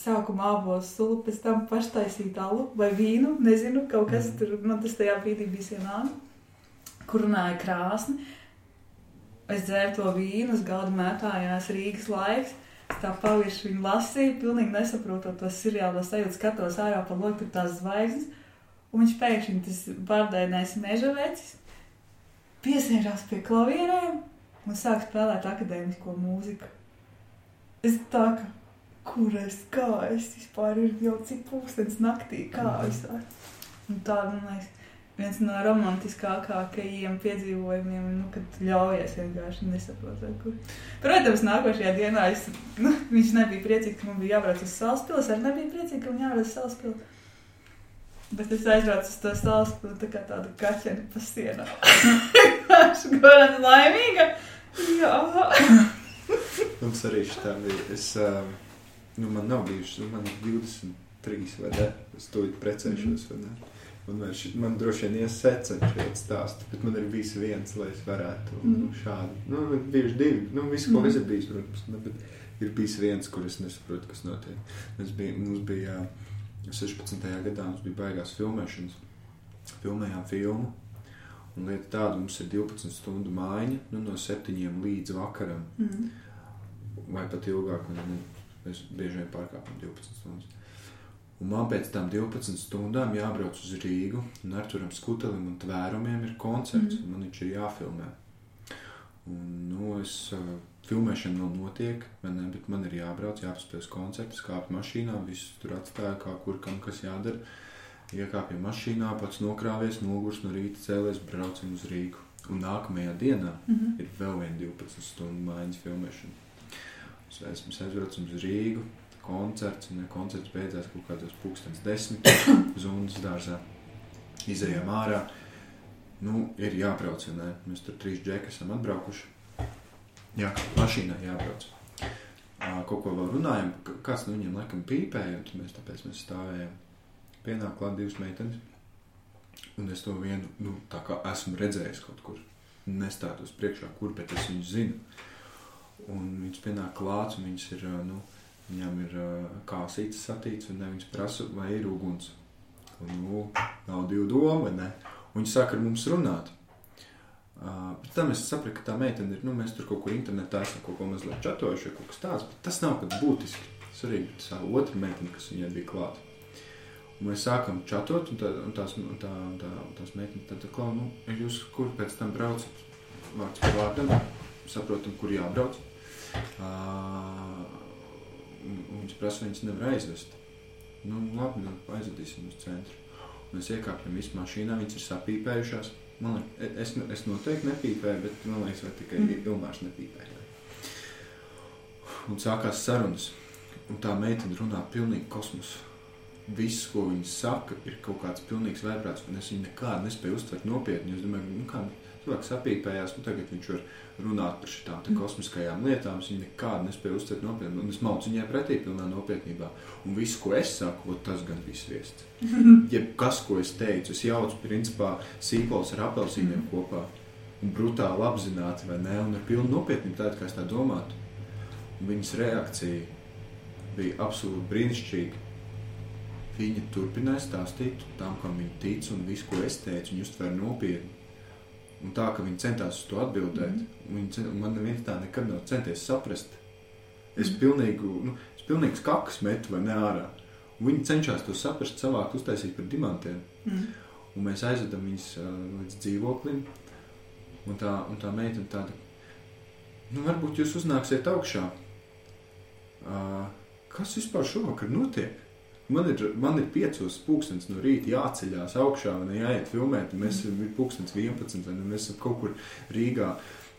sākumā abos sulu, pēc tam paštaisīt alu vai vīnu, nezinu, kaut kas Mhm. tur, man tas tajā brīdī bija vienādi, kur runāja krāsni. Es dzēru to vīnu, uz galda mētājās Rīgas laiks. Es tā pavirši viņu lasīju, pilnīgi nesaprotot to seriālu sajūtu, skatos ārā pa loku tur tās zvaigznes. Un viņš pēkšņi tas bardēnais meža vecis piesērās pie klavierēm un sāk spēlēt akadēmisko mūziku. Es tā kā, kur es, kā es vispār ir jau cik pūkstens naktī, kā Mhm. es tā. Un tā, man liekas, viens no romantiskākajiem piedzīvojumiem, nu, kad ļaujies vienkārši nesaprotot, kur. Protams, nākošajā dienā es, nu, viņš nebija priecīgs, ka man bija jābrauc uz Salaspili. Es arī nebiju priecīga, ka man jābrauc uz Salaspili. Bet es aizbraucu uz to Salaspili tā kā tāda kaķena pa sienām. Es gan laimīga. Jā. Mums arī šitā bija. Es, um, nu, man nav bijušas, nu, man ir 23 vai ne? Es to precēšos, vai ne? Un man, ši, man droši vien iesēca šeit stāstu, bet man ir bijis viens, lai es varētu Mm. nu, šādi. Nu, ir bijuši divi. Nu, visu, ko Mm. es ir bijis, protams, ne, bet ir bijis viens, kur es nesaprotu, kas notiek. Mēs bija, mums bija ā, 16. gadā, mums bija baigās filmēšanas. Filmējām filmu. Un lieta tāda, mums ir 12 stundu mājiņa, nu, no 7 līdz vakaram Mm. vai pat ilgāk. Ne, mēs bieži vien pārkāpjam 12 stundas. Un man pēc tam 12 stundām jābrauc uz Rīgu, un ar turam skutelim un tvērumiem ir koncerts, mm. un man viņš ir jāfilmē. Un, nu, es, uh, filmēšana vēl notiek, ne, bet man ir jābrauc, jāpaspējas koncerts, kāpt mašīnā, visus tur atstāja, kā kur kam kas jādara. Iekāpjam mašīnā, pats nokrāvies, nogurs no rīta cēlies, braucam uz Rīgu. Un nākamajā dienā Mhm. ir vēl viena 12 stundu mājiņas filmēšana. Es esmu aizbraucis uz Rīgu, koncerts, un koncerts beidzās kaut kādos pūkstens desmit zundas dārzā. Izejām ārā. Nu, ir jābrauc, vai ne? Mēs tur trīs džeki esam atbraukuši. Jā, mašīnā jābrauc. Kaut ko vēl runājam, kāds no viņiem laikam pīpēja, un mēs tāpēc mēs stāvējām. Pienāk klāt divas meitenes. Un es to vienu, nu, tā kā esmu redzējis kaut kur. Nestātos priekšā, kur, bet es viņu zinu. Un viņš pienāk klāts, un viņš ir, nu, viņam ir kāsītas satīts, un ne, viņš prasa, vai ir uguns. Un, nu, nav divu domu, vai ne? Un viņš sāk ar mums runāt. Uh, pēc tam es sapratu, ka tā meitene ir, nu, mēs tur kaut kur internetā esam kaut ko mazliet čatojuši, kaut kas tāds, bet tas nav pat būtiski. Svarīgi, tā otra meitene, kas viņai bija klāta. Un mēs sākam čatot, un, tā, un tās, un tā, un tā, un tās meitenes tad, klau, nu, jūs kur pēc tam braucat vārds par vārdam, saprotam, kur jābrauc. Viņš prasa, viņas nevar aizvest. Nu, labi, nu, aizvedīsim uz centru. Mēs iekāpjam visu mašīnā, viņas ir sapīpējušās. Man liekas, es, es noteikti nepīpēju, bet man liekas, vai tikai Mm. Ilmārs nepīpēja. Un sākās sarunas. Un tā meitene runā pilnīgi kosmosu. viss, ko viņi saka, ir kaut kāds pilnīgs vērprāts, un es viņu nekādu nespēju uztvert nopietni. Es domāju, nu, kā cilvēks apīpējās, nu, tagad viņš var runāt par te kosmiskajām lietām, es viņu nekādu nespēju uztvert nopietni, un es malcu viņai pretī pilnā nopietnībā. Un viss, ko es saku, tas gan viss viests. Jebkas, ko es teicu, es jaucu, principā, sīpols ar apelsīniem kopā, un brutāli apzināti, vai ne, un ar pilnu nopietnību tādu, kā es tā domātu. Un viņas reakcija bija absolūti brīnišķīga. Viņa turpināja stāstīt tam, kam viņa tic, un visu, ko es teicu, viņa uztvēra nopietni. Un tā, ka viņi centās uz to atbildēt, mm -hmm. viņi cen, man neviens tā nekad nav centies saprast. Es pilnīgi, nu, es pilnīgi kakas metu vai ne ārā. Un viņi cenšas to saprast, savākt, uztaisīt par dimantiem. Mm. Un mēs aizvedam viņus uh, līdz dzīvoklim. Un tā, un tā meitene tāda, nu, varbūt jūs uznāksiet augšā. Uh, kas vispār šovakar notiek? Man ir, man ir piecos pūkstens no rīta jāceļās augšā, ne jāiet filmēt. un Mēs esam pūkstens 11, vai ne? Mēs esam kaut kur Rīgā.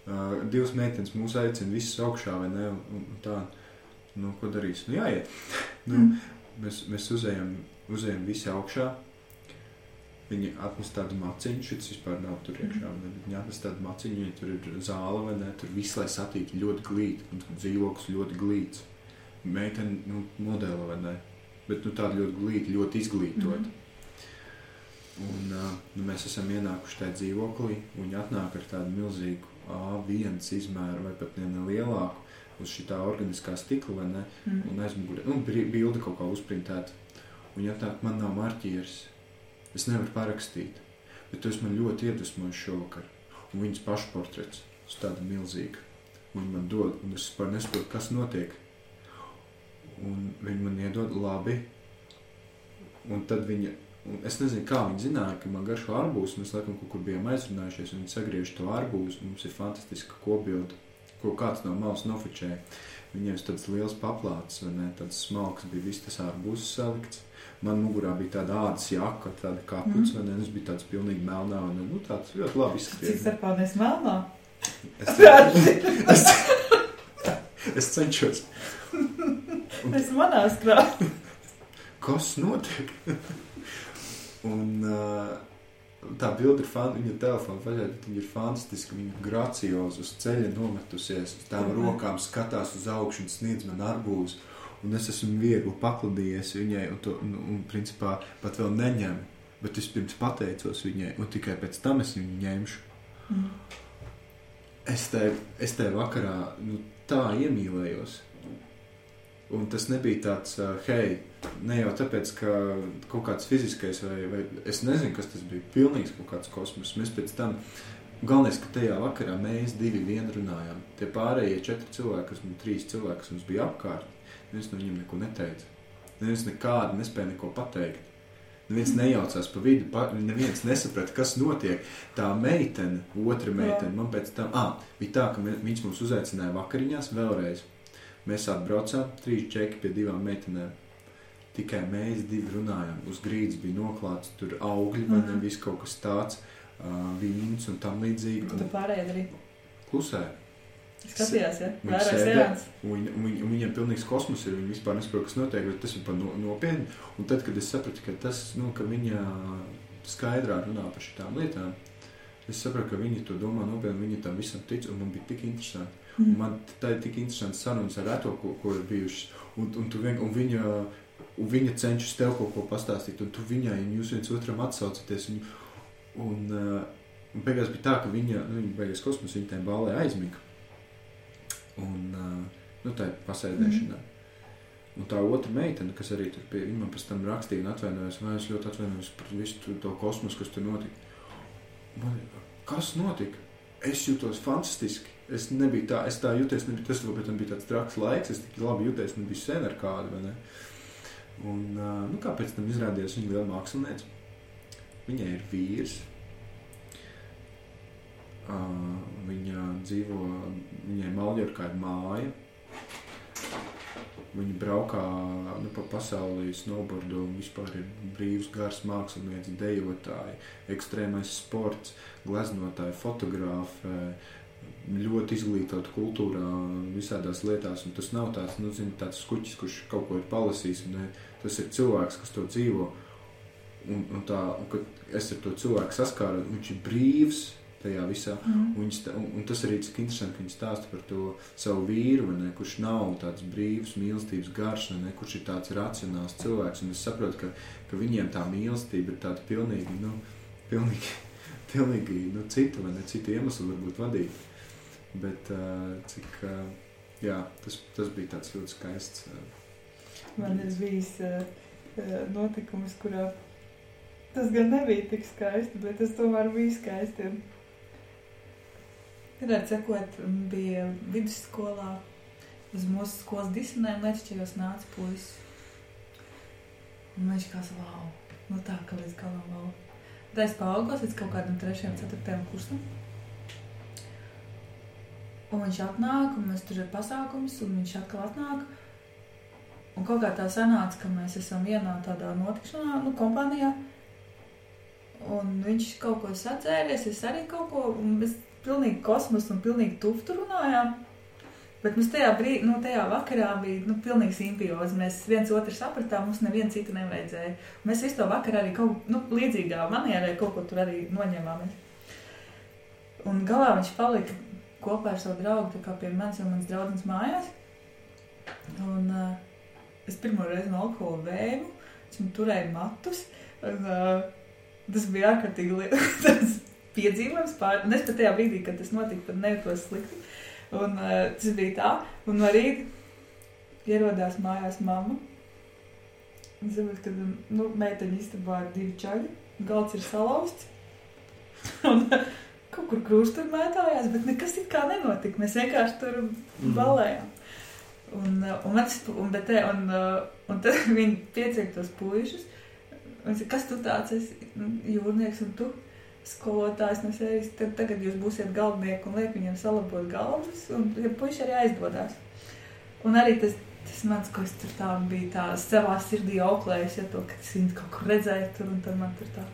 Uh, divas meitenes mūs aicina visas augšā, vai ne? Un, un tā, nu, ko darīs? Nu, jāiet. nu, mēs, mēs uzējam, uzējam visi augšā. Viņi atnes tādu maciņu, šis vispār nav tur iekšā. Mm. Viņi atnes tādu maciņu, viņi tur ir zāle, vai ne? Tur viss, lai satītu ļoti glīti, un dzīvoklis ļoti glīts. Meitene, nu, modela, vai ne? Bet, nu, tāda ļoti glīta, ļoti izglītota. Mhm. Un uh, nu, mēs esam ienākuši tajā dzīvoklī, un viņi atnāk ar tādu milzīgu A1 izmēru, vai pat ne lielāku, uz šī tā organiskā stikla, ne? Mm. Un aizmugurē, nu, bilde kaut kā uzprintēta. Un viņa tā, man nav marķieris. Es nevaru parakstīt. Bet esi man ļoti iedvesmojis šovakar. Un viņas pašportrets uz tāda milzīga. Viņa man dod, un es vispār nesaprotu, kas notiek. Un viņa man iedod labi. Un tad viņa, un es nezinu, kā viņa zināja, ka man garšo arbūs. Mēs laikam kaut kur bijām aizrunājušies, un viņi sagriež to arbūs. un Mums ir fantastiska kopbilde, ko kāds no malas nofočēja. Viņiem ir tāds liels paplāts, vai ne? Tāds smalks bija viss tas ārbūs salikts. Man mugurā bija tāda ādas jaka, tāda kaputs, mm. vai ne? Es biju tāds pilnīgi melnā, un nu, tāds ļoti labi Cik izskaties. starpā mēs melnā? Es, es, es cenšos. Es manā skrā. Kas notiek? un uh, tā bilde ir fan, viņa telefona pašai, viņa ir fantastiska, viņa gracioza, uz ceļa nometusies, uz tām Mhm. rokām skatās uz augšu un sniedz man arbūzu. Un es esmu viegli pakladījies viņai, un, to, un, un principā pat vēl neņemu. Bet es pirms pateicos viņai, un tikai pēc tam es viņu ņemšu. Mm. Es te, es te vakarā nu, tā iemīlējos. Un tas nebija tāds, uh, hei, ne jau tāpēc, ka kaut kāds fiziskais, vai, vai es nezinu, kas tas bija. Pilnīgs kaut kāds kosmos. Mēs pēc tam, galvenais, ka tajā vakarā mēs divi vien runājām. Tie pārējie četri cilvēki, kas mums, trīs cilvēki, kas mums bija apkārt, neviens no viņiem neko neteica. Neviens nekādu nespēja neko pateikt. Neviens nejaucās pa vidu, pa, neviens nesaprata, kas notiek. Tā meitene, otra meitene, man pēc tam, ah, bija tā, ka mē- viņš mums uzaicināja vakariņās vēlreiz. Mēs atbraucām, trīs čeki pie divām meitenēm. Tikai mēs divi runājām. Uz grīdas bija noklāts tur augļi, vai ne Mhm. viss kaut kas tāds, uh, vīns un tam līdzīgi. Tu Un pārējie arī klusēja. skatījās, ja? Vērā sēdē. Un Viņi, un viņi, un viņiem ir pilnīgs kosmos, ir viņi vispār nesaprot, kas notiek, bet tas ir par no, nopietni. Un tad, kad es sapratu, ka tas, nu, ka viņa skaidrā runā par šitām lietām, es sapratu, ka viņi to domā nopietni, viņi tam visam tic, un man bija tik interesanti. Mm. man tā ir tik interesanti sarunas ar reto, ko, ko ir bijušas. Un, un, vien, un, viņa, un viņa cenšas tev kaut ko pastāstīt, un tu viņai, un jūs viens otram atsaucaties. Un, un, uh, un beigās bija tā, ka viņa, nu, viņa beigās kosmosā, viņa tajā ballē aizmiga. Un, uh, nu, tā ir pasēdēšanā. Un tā otra meitene, kas arī tur bija, viņa man pēc tam rakstīja un atvainojās, vai es ļoti atvainojos par visu to kosmosu, kas tur notika. Man, kas notika? Es jūtos fantastiski. Es nebiju tā, es tā jūtos, nebija tas, varbūt bija tāds traks laiks, es tik labi jūtos, nebija sen ar kādu, vai ne? Un, nu, kā pēc tam izrādījās, viņa liela mākslinieca. Viņai ir vīrs. Viņa dzīvo, viņai Maljorkā ir māja. Viņa braukā nu, pa pasaulī, snowboardo un vispār ir brīvs, gars mākslinieks, dejotāji, ekstrēmais sports, gleznotāji, fotogrāfi, ļoti izglītota kultūrā, visādās lietās. Un tas nav tāds, nu, zin, tāds skuķis, kurš kaut ko ir palasījis. Ne, tas ir cilvēks, kas to dzīvo. Un, un, tā, un kad es ar to cilvēku saskāru, viņš ir brīvs tajā visā. Mm. Un, un, un tas arī cik interesanti, ka viņi stāsta par to savu vīru, ne, kurš nav tāds brīvs, mīlestības garš, ne, kurš ir tāds racionāls cilvēks. Un es saprotu, ka, ka viņiem tā mīlestība ir tāda pilnīgi, nu, pilnīgi, pilnīgi nu, cita, vai ne, citu iemeslu varbūt vadīta. Bet uh, cik, uh, jā, tas, tas bija tāds ļoti skaists. Uh, Man ir bijis notikums, kurā tas gan nebija tik skaisti, bet tas tomēr bija skaisti. Varētu sakot, bija vidusskolā uz mūsu skolas disenēm lečķījos nāca puisis. Un viņš kā wow, nu tā, ka līdz galam wow. Tad es paaugos līdz kaut kādam trešajam, ceturtajam kursam. Un viņš atnāk, un mēs tur ir pasākums, un viņš atkal atnāk. Un kaut kā tā sanāca, ka mēs esam vienā tādā notikšanā, nu, kompānijā. Un viņš kaut ko sacēries, es arī kaut ko, un mēs pilnīgi kosmos un pilnīgi tuvu tur runājām. Bet mums tajā brīdī, nu, tajā vakarā bija, nu, pilnīgi simbioze. Mēs viens otru sapratām, mums nevienu citu nevajadzēja. Mēs visu to vakarā arī kaut, nu, līdzīgā manierē kaut ko tur arī noņēmāmies. Un galā viņš palika kopā ar savu draugu, pie manis jau mans draugs mājās. Un uh, es pirmo reizi no alkohola vēmu, viņš man turēja matus. Un, uh, tas bija ārkārtīgi liels piedzīvojums. Pār... Es pat tajā brīdī, kad tas notika, pat nejūtos slikti. Un uh, tas bija tā, un no rīta ierodās mājās mamma. Un saprot, ka nu, meiteņa istabā ir divi čaļi, galds ir salauzts. un, kaut kur krustur mētājās, bet nekas it kā nenotika. Mēs vienkārši tur balējām. Un, uh, un, man tas- un, bet, un, uh, un tad viņi pieciek tos es, Kas tu tāds esi? Nu, Jūrnieks un tu skolotājs no sevis. Tad tagad jūs būsiet galvenieki un liek viņiem salabot galvas. Un ja puiši arī aizdodas. Un arī tas, tas mans, ko es tur tā bija tā savā sirdī auklējis, ja to, ka es viņu kaut kur redzēju tur un tad man tur tā.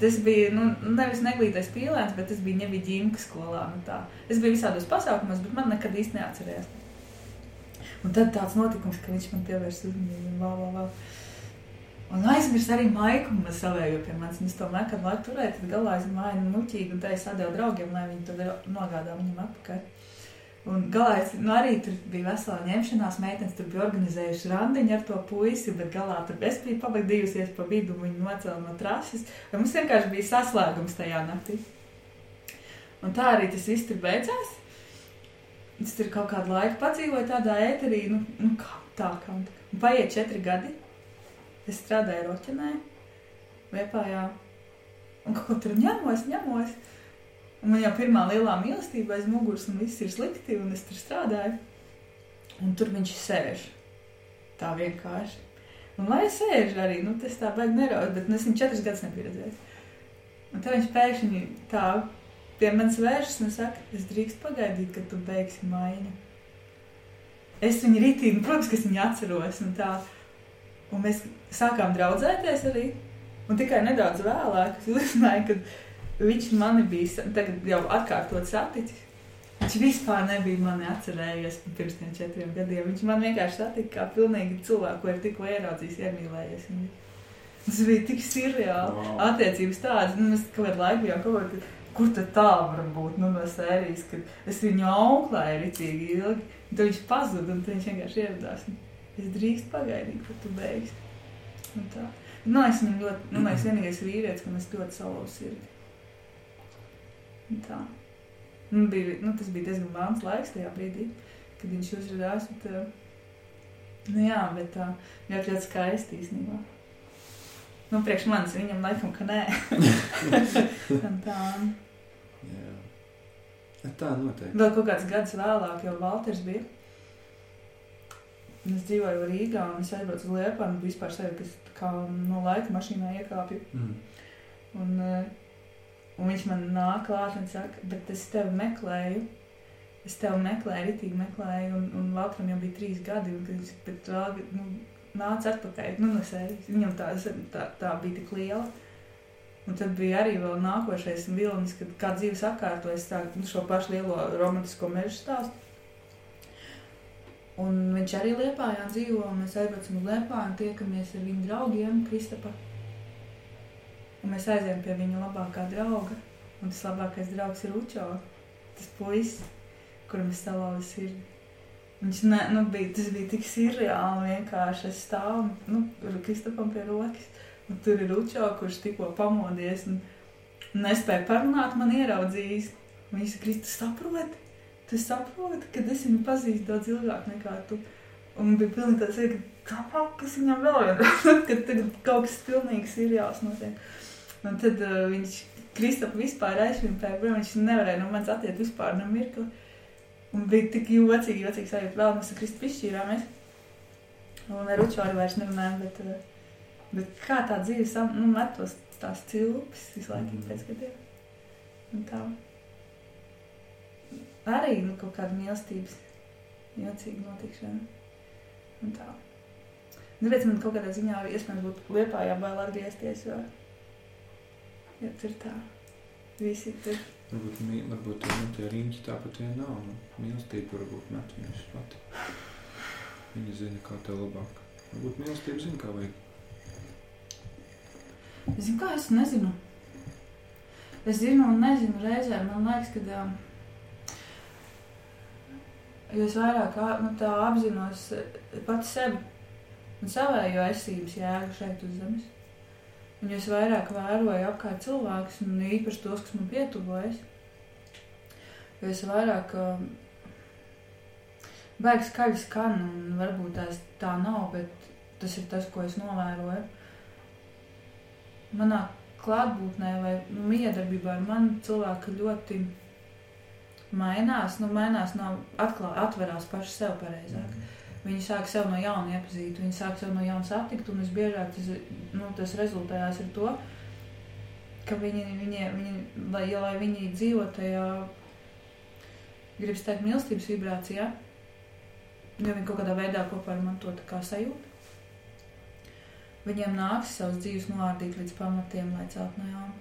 Tas bija, nu, nevis neglītais pīlēns, bet tas bija ņemīgi ģimka skolā. Nu, es biju visādos pasākumos, bet man nekad īsti neatcerējās. Un tad tāds notikums, ka viņš man pievērsa uzmanību vēl, vēl, vēl. Un aizmirs arī maiku man savējo pie manis. Es to meklēju, kad laiku turēju, tad galā māju muļķīgi un tā es atdevu draugiem, lai viņi tad nogādā viņam atpakaļ. Un galā es, nu, arī tur bija vesela ņemšanās, meitenes tur bija organizējušas randiņu ar to puisi, bet galā tur es biju pavadījusies pa vidu, un viņi nocēla no trases. Un mums vienkārši bija saslēgums tajā naktī. Un tā arī tas viss tur beidzās. Es tur kaut kādu laiku padzīvoju tādā ēterī, nu, nu kā tā kā. Un paiet četri gadi. Es strādāju Roķenē, Liepājā. Un kaut ko tur ņemos, ņemos. Un man jau pirmā lielā mīlestība aiz muguras, un viss ir slikti, un es tur strādāju. Un tur viņš sēž. Tā vienkārši. Un lai es sēžu arī, nu tas tā baigi nerauj, bet nu, es viņu četrus gadus nebiju redzējis. Un tad viņš pēkšņi tā pie manis vēršas un saka, es drīkst pagaidīt, kad tu beigsi maiņu. Es viņu rītīgi, nu, protams, ka es viņu atceros. Un, tā, un mēs sākām draudzēties arī. Un tikai nedaudz vēlāk es uzzināju, ka viņš mani bija tagad jau atkārtot saticis. Viņš vispār nebija mani atcerējies pirms tiem četriem gadiem. Viņš man vienkārši satika kā pilnīgi cilvēku, ko ir tikko ieraudzījis, iemīlējies. Un Tas bija tik surreāli. Wow. Attiecības tādas, nu, mēs kaut kādā laikā jau kaut kā, kur tad tā var būt, nu, no sērijas, kad es viņu auklēju ritīgi ilgi, un tad viņš pazuda, un tad viņš vienkārši ieradās. Es drīkst pagaidīt, kad tu beigsi. Un tā. Nu, es viņam ļoti, nu, es vienīgais vīrietis, kam es ļoti salauzu sirdi. Tā. Nu, bija, nu, tas bija diezgan mākslinieks laiks tajā brīdī, kad viņš uzrādījās. Bet, uh, nu, jā, bet tā ļoti, ļoti skaisti īstenībā. Nu, priekš manis viņam laikam, ka nē. Tā. Jā. Tā noteikti. Vēl kaut kāds gads vēlāk, jau Valters bija. Es dzīvoju Rīgā, un es aizbraucu uz Liepu, un vispār sevi, kas kā no laika mašīnā iekāpju. Mm. Un, eh, un viņš man nāk klāt un saka, bet es tevi meklēju. Es tevi meklēju, ritīgi meklēju, un, un Valtram jau bija trīs gadi, un viņš bet vēl nu, nāca atpakaļ. Nu, no sērijas. Viņam tā, tā, tā bija tik liela. Un tad bija arī vēl nākošais vilnis, kad kā dzīve sakārtojas tā, nu, šo pašu lielo romantisko mežu stāstu. Un viņš arī Liepājā dzīvo, un mēs aizbraucam uz Liepāju un tiekamies ar viņu draugiem, Kristapa. Un mēs aizējām pie viņa labākā drauga, un tas labākais draugs ir Učo, tas puisis, kuram es salauzu sirdi. Viņš ne, nu, bija, tas bija tik surreāli vienkārši. Es stāvu nu, Kristapam pie rokas, un tur ir Učo, kurš tikko pamodies un nespēja parunāt, man ieraudzījis. Viņš saka, tu saproti, tu saproti, ka es viņu pazīstu daudz ilgāk nekā tu. Un bija pilnīgi tāds, ka kāpēc, kas viņam vēl ir, kad tagad kaut kas pilnīgi surreāls notiek. Un tad uh, viņš Kristapu vispār aizvimpēja, prom, viņš nevarēja no manis attiekt vispār no mirkli. Un bija tik jocīgi, jocīgi sajūta. Vēl mēs ar Kristu izšķīrāmies. Un ar Uču arī vairs nerunājām, bet, uh, bet kā tā dzīve sam, nu, met tos tās cilpes visu laiku pēc gadiem. Un tā. Arī nu, kaut kāda mīlestības, jocīga notikšana. Un tā. Nu, redz, man kaut kādā ziņā iespējams būtu liepā jābail atgriezties, jo, jo tur tā. Visi tur. Varbūt, mī- varbūt nu, tie riņķi tāpat vien nav. Nu, mīlestība varbūt met viņus pati. Viņa zina, kā tev labāk. Varbūt mīlestība zina, kā vajag. Zinu, kā es nezinu. Es zinu un nezinu reizē. Man liekas, ka. Um, jo es vairāk nu, tā apzinos eh, pats sevi un savējo esības jēgu šeit uz zemes. Un es vairāk vēroju apkārt cilvēkus, un īpaši tos, kas man pietuvojas, jo es vairāk um, baigs skaļi skan, un varbūt tās tā nav, bet tas ir tas, ko es novēroju manā klātbūtnē vai nu, miedarbībā ar mani cilvēki ļoti mainās. Nu, mainās nav atklā, atverās paši sev pareizāk. Viņi sāk sev no jauna iepazīt, viņi sāk sev no jauna satikt, un visbiežāk tas, nu, tas rezultējās ar to, ka viņi, viņi, viņi lai, ja, lai viņi dzīvo tajā, gribas teikt, mīlestības vibrācijā, jo viņi kaut kādā veidā kopā ar mani to tā kā sajūt. Viņiem nāks savas dzīves noārdīt līdz pamatiem, lai celt no jauna.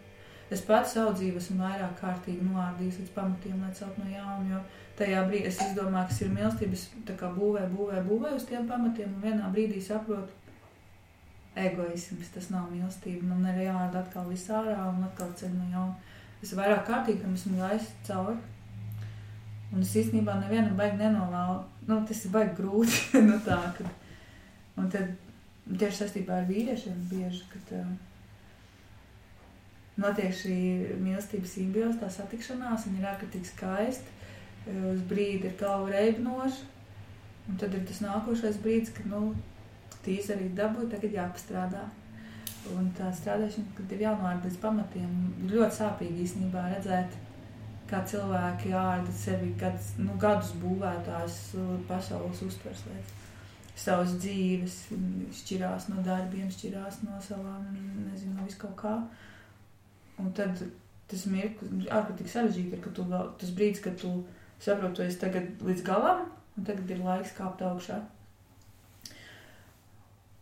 Es pats savu dzīvi esmu vairāk kārtīgi noārdījis līdz pamatiem, lai celt no jauna, jo tajā brīdī es izdomāju, kas ir mīlestības, tā kā būvē, būvē, būvē uz tiem pamatiem, un vienā brīdī saprotu, egoisms, tas nav mīlestība, man ir jāārda atkal viss ārā un atkal ceļ no jauna. Es vairāk kārtīgi tam esmu gājis cauri, un es īstenībā nevienam baigi nenovālu, nu, tas ir baigi grūti, nu tā, kad, un tad tieši saistībā ar vīriešiem bieži, kad uh, notiek šī mīlestības simbioze, tā satikšanās, viņa ir ārkārtīgi skaista, uz brīdi ir galva reibinoša, un tad ir tas nākošais brīdis, kad, nu, tīs arī dabūja, tagad jāpastrādā. Un tā strādāšana, kad ir jānoārda līdz pamatiem, ļoti sāpīgi īstenībā redzēt, kā cilvēki ārda sevi gadus, nu, gadus būvētās uh, pasaules uztvers lietas savas dzīves, šķirās no darbiem, šķirās no savām, nezinu, no viskaut kā. Un tad tas mirklis, ārkārtīgi sarežģīti ir, ka tu vēl, tas brīdis, kad tu saproti, tu esi tagad līdz galam, un tagad ir laiks kāpt augšā.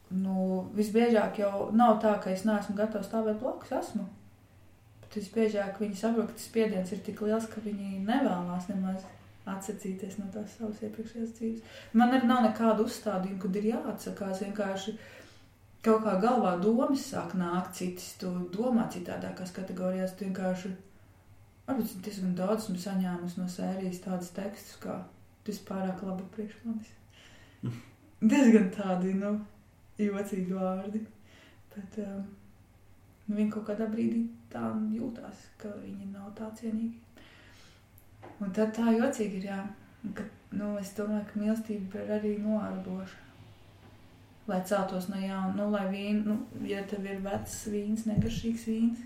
Nu, visbiežāk jau nav tā, ka es neesmu gatavs stāvēt blakus, esmu. Bet visbiežāk viņi saprot, ka tas spiediens ir tik liels, ka viņi nevēlas nemaz atsacīties no tās savas iepriekšējās dzīves. Man arī nav nekādu uzstādījumu, kad ir jāatsakās. Vienkārši kaut kā galvā domas sāk nākt citas, tu domā citādākās kategorijās. Tu vienkārši, varbūt diezgan daudz esmu saņēmusi no sērijas tādas tekstus, kā tu esi pārāk laba priekš manis. diezgan tādi, nu, jocīgi vārdi. Bet um, nu, viņi kaut kādā brīdī tā jūtās, ka viņi nav tā cienīgi. Un tad tā jocīgi ir, jā, ka, nu, es domāju, ka mīlestība ir arī noārdoša. Lai celtos no jauna, nu, lai vīn, nu, ja tev ir vecs vīns, negaršīgs vīns,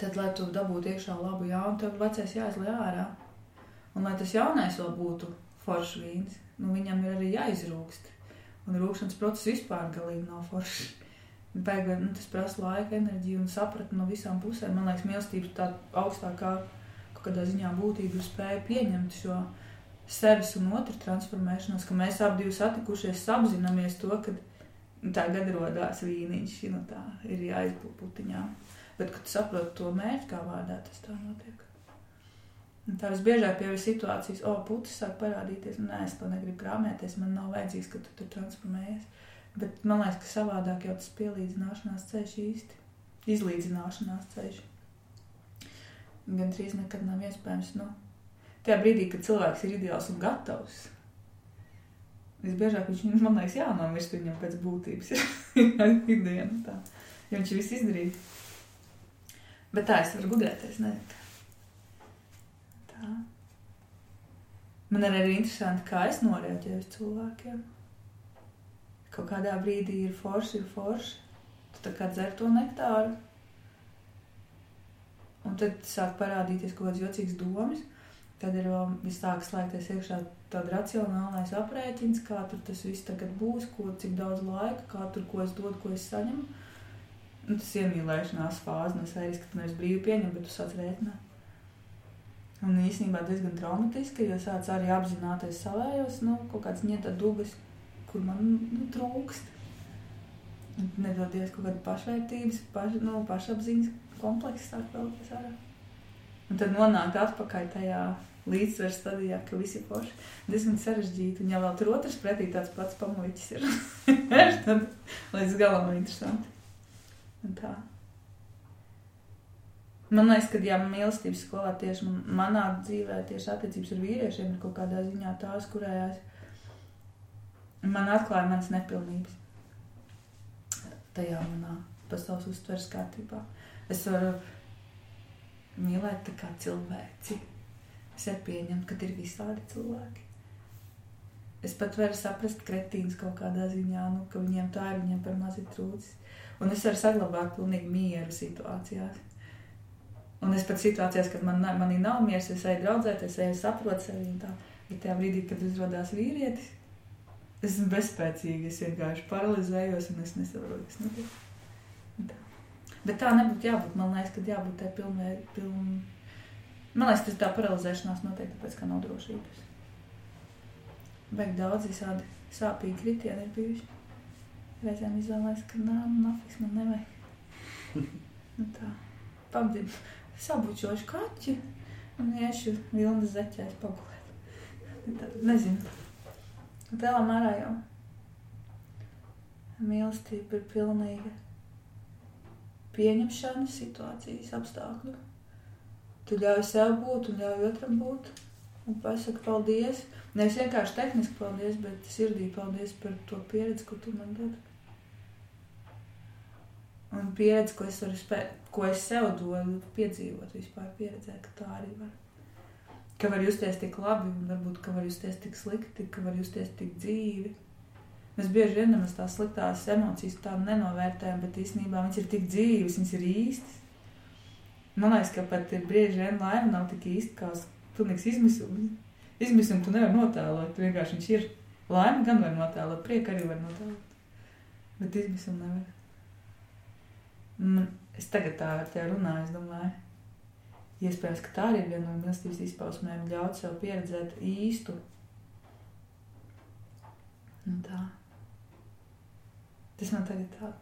tad, lai tu dabūtu iekšā labu jaunu, tev vecais jāizlai ārā. Un lai tas jaunais vēl būtu foršs vīns, nu, viņam ir arī jāizrūkst. Un rūkšanas process vispār galīgi nav foršs. Beigas, nu, tas prasa laika, enerģiju un sapratni no visām pusēm. Man liekas, mīlestība ir tāda augstākā kādā ziņā būtību spēja pieņemt šo sevis un otru transformēšanos, ka mēs abi satikušies, apzināmies to, ka Un tagad radās vīniņš, nu tā ir jāizpūta putiņā. Bet, kad saproti to mērķi, kā vārdā tas tā notiek. Un tā visbiežāk pie situācijas, o, putas sāk parādīties, un nē, es to negribu krāpēties, man nav vajadzīgs, ka tu tur transformējies. Bet man liekas, ka savādāk jau tas pielīdzināšanās ceļš īsti, izlīdzināšanās ceļš. Gan drīz nekad nav iespējams, nu, tajā brīdī, kad cilvēks ir ideāls un gatavs. Visbiežāk viņš man liekas, jānomirst viņam pēc būtības. Ikdiena tā. Jo viņš viss izdarīja. Bet tā es varu gudrēties, nezinu. Tā. Man arī ir interesanti, kā es noreaģēju uz cilvēkiem. Kaut kādā brīdī ir forši, ir forši. Tu tā kā dzer to nektāru. Un tad sāk parādīties kaut kāds jocīgs domas. Tad ir vēl kas slēgties iekšā tāda racionālais aprēķins, kā tur tas viss tagad būs, ko, cik daudz laika, kā tur, ko es dodu, ko es saņemu. Un tas iemīlēšanās fāze, es vairs, ka tu nevis brīvi pieņem, bet tu sāc rēķināt. Un īstenībā diezgan traumatiski, jo sāc arī apzināties savējos, nu, kaut kāds ņemta dubas, kur man nu, trūkst. Nedodies kaut kāda pašvērtības, paš, nu, pašapziņas komplekss sāk vēlties ārā. Un tad nonākt atpakaļ tajā līdzsvaru stadijā, ka visi ir forši. Diezgan sarežģīti. Un ja vēl tur otrs pretī tāds pats pamuļķis ir, tad līdz galam interesanti. Man liekas, ka jā, mīlestības skolā tieši man, manā dzīvē, tieši attiecības ar vīriešiem ir kaut kādā ziņā tās, kurās man atklāja manas nepilnības. Tajā manā pasaules uztveres kārtībā. Es varu mīlēt tā kā cilvēci. Es varu pieņemt, ka ir visādi cilvēki. Es pat varu saprast kretīnus kaut kādā ziņā, nu, ka viņiem tā ir, viņiem par mazi trūcis. Un es varu saglabāt pilnīgi mieru situācijās. Un es pat situācijās, kad man, manī nav miers, es eju draudzēties, eju saprot sevi un tā. Bet tajā brīdī, kad uzrādās vīrietis, es esmu bezspēcīga, es vienkārši paralizējos un es nesaprotu, kas notiek. Tā. Bet tā nebūtu jābūt, man liekas, kad jābūt tai pilnai, piln... Man liekas, tas tā paralizēšanās notiek tāpēc, ka nav drošības. Beig daudz visādi sāpīgi kritieni ir bijuši. Reizēm izvēlēs, ka nā, nafiks man nevajag. Nu tā. Pamdīt sabučošu kaķi un iešu vilnas zeķēs pagulēt. Tad, nezinu. Lielā mērā jau mīlestība ir pilnīga pieņemšana situācijas apstākļu. Tu ļauj sev būt un ļauj otram būt. Un pasaka paldies. Nevis vienkārši tehniski paldies, bet sirdī paldies par to pieredzi, ko tu man dod. Un pieredzi, ko es spēt, ko es sev dodu, piedzīvot, vispār pieredzēt, ka tā arī var. Ka var justies tik labi, un varbūt ka var justies tik slikti, ka var justies tik dzīvi. Mēs bieži vien nemaz tās sliktās emocijas tā nenovērtējam, bet īstenībā viņas ir tik dzīves, viņas ir īstas. Man liekas, ka pat bieži vien laime nav tik īsta kā pilnīgs izmisums. Izmisumu tu nevari notēlot, vienkārši viņš ir. Laime gan var notēlot, prieku arī var notēlot, bet izmisumu nevar. Man, es tagad tā ar tevi runāju, es domāju, iespējams, ka tā ir viena no mīlestības izpausmēm, ļaut sev pieredzēt īstu. Nu tā. Tas man tagad tā.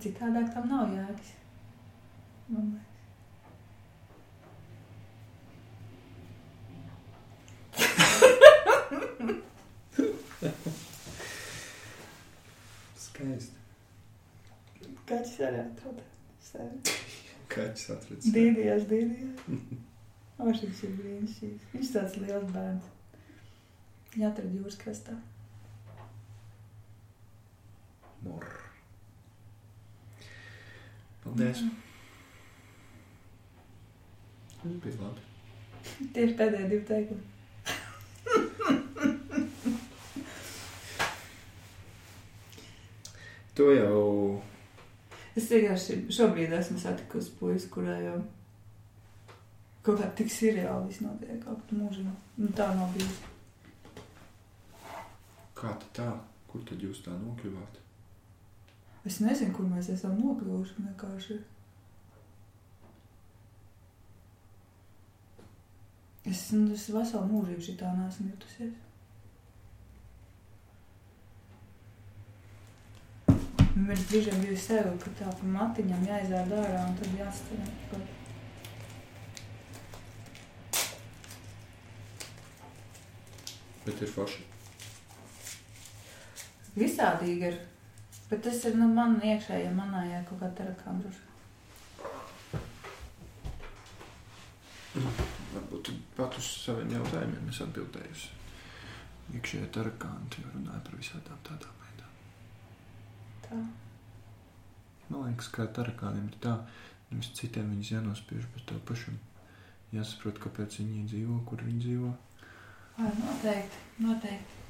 Citādāk tam nav jēgas. Man liekas. Skaisti. Kaķis arī atrada sevi. Kaķis atrada sevi. Dīdījās, dīdījās. Ošīgs ir brīnišķīgs. Viņš tāds liels bērns. Viņa atrada jūras krastā. Mor. Paldies. Tas bija labi. Tie ir pēdējie divi teikumi. To jau Es vienkārši šobrīd esmu satikusi puisi, kurā jau kaut kā tik seriāli viss notiek, kā tu mūžā. Nu, tā nav bijis. kā tā, kur tad jūs tā nokļuvāt? Es nezinu, kur mēs esam nokļuvuši vienkārši. Es, nu, es veselu mūžību šitā neesmu jutusies. Man ir brīžiem bijusi sev, ka tā pa matiņam jāizēd ārā un tad jāstāv. Bet ir forši. Visādīgi ir. Bet tas ir nu, man iekšējā, manējā kaut kā tarakām droši. Varbūt pat uz saviem jautājumiem es atbildējusi. Iekšējā tarakānti jau runāja par visādām tādām. Tā. Man liekas, ka tarakāniem ir tā, nevis citiem viņas jānospiež, bet tev pašam jāsaprot, kāpēc viņi dzīvo, kur viņi dzīvo. Ai, noteikti, noteikti.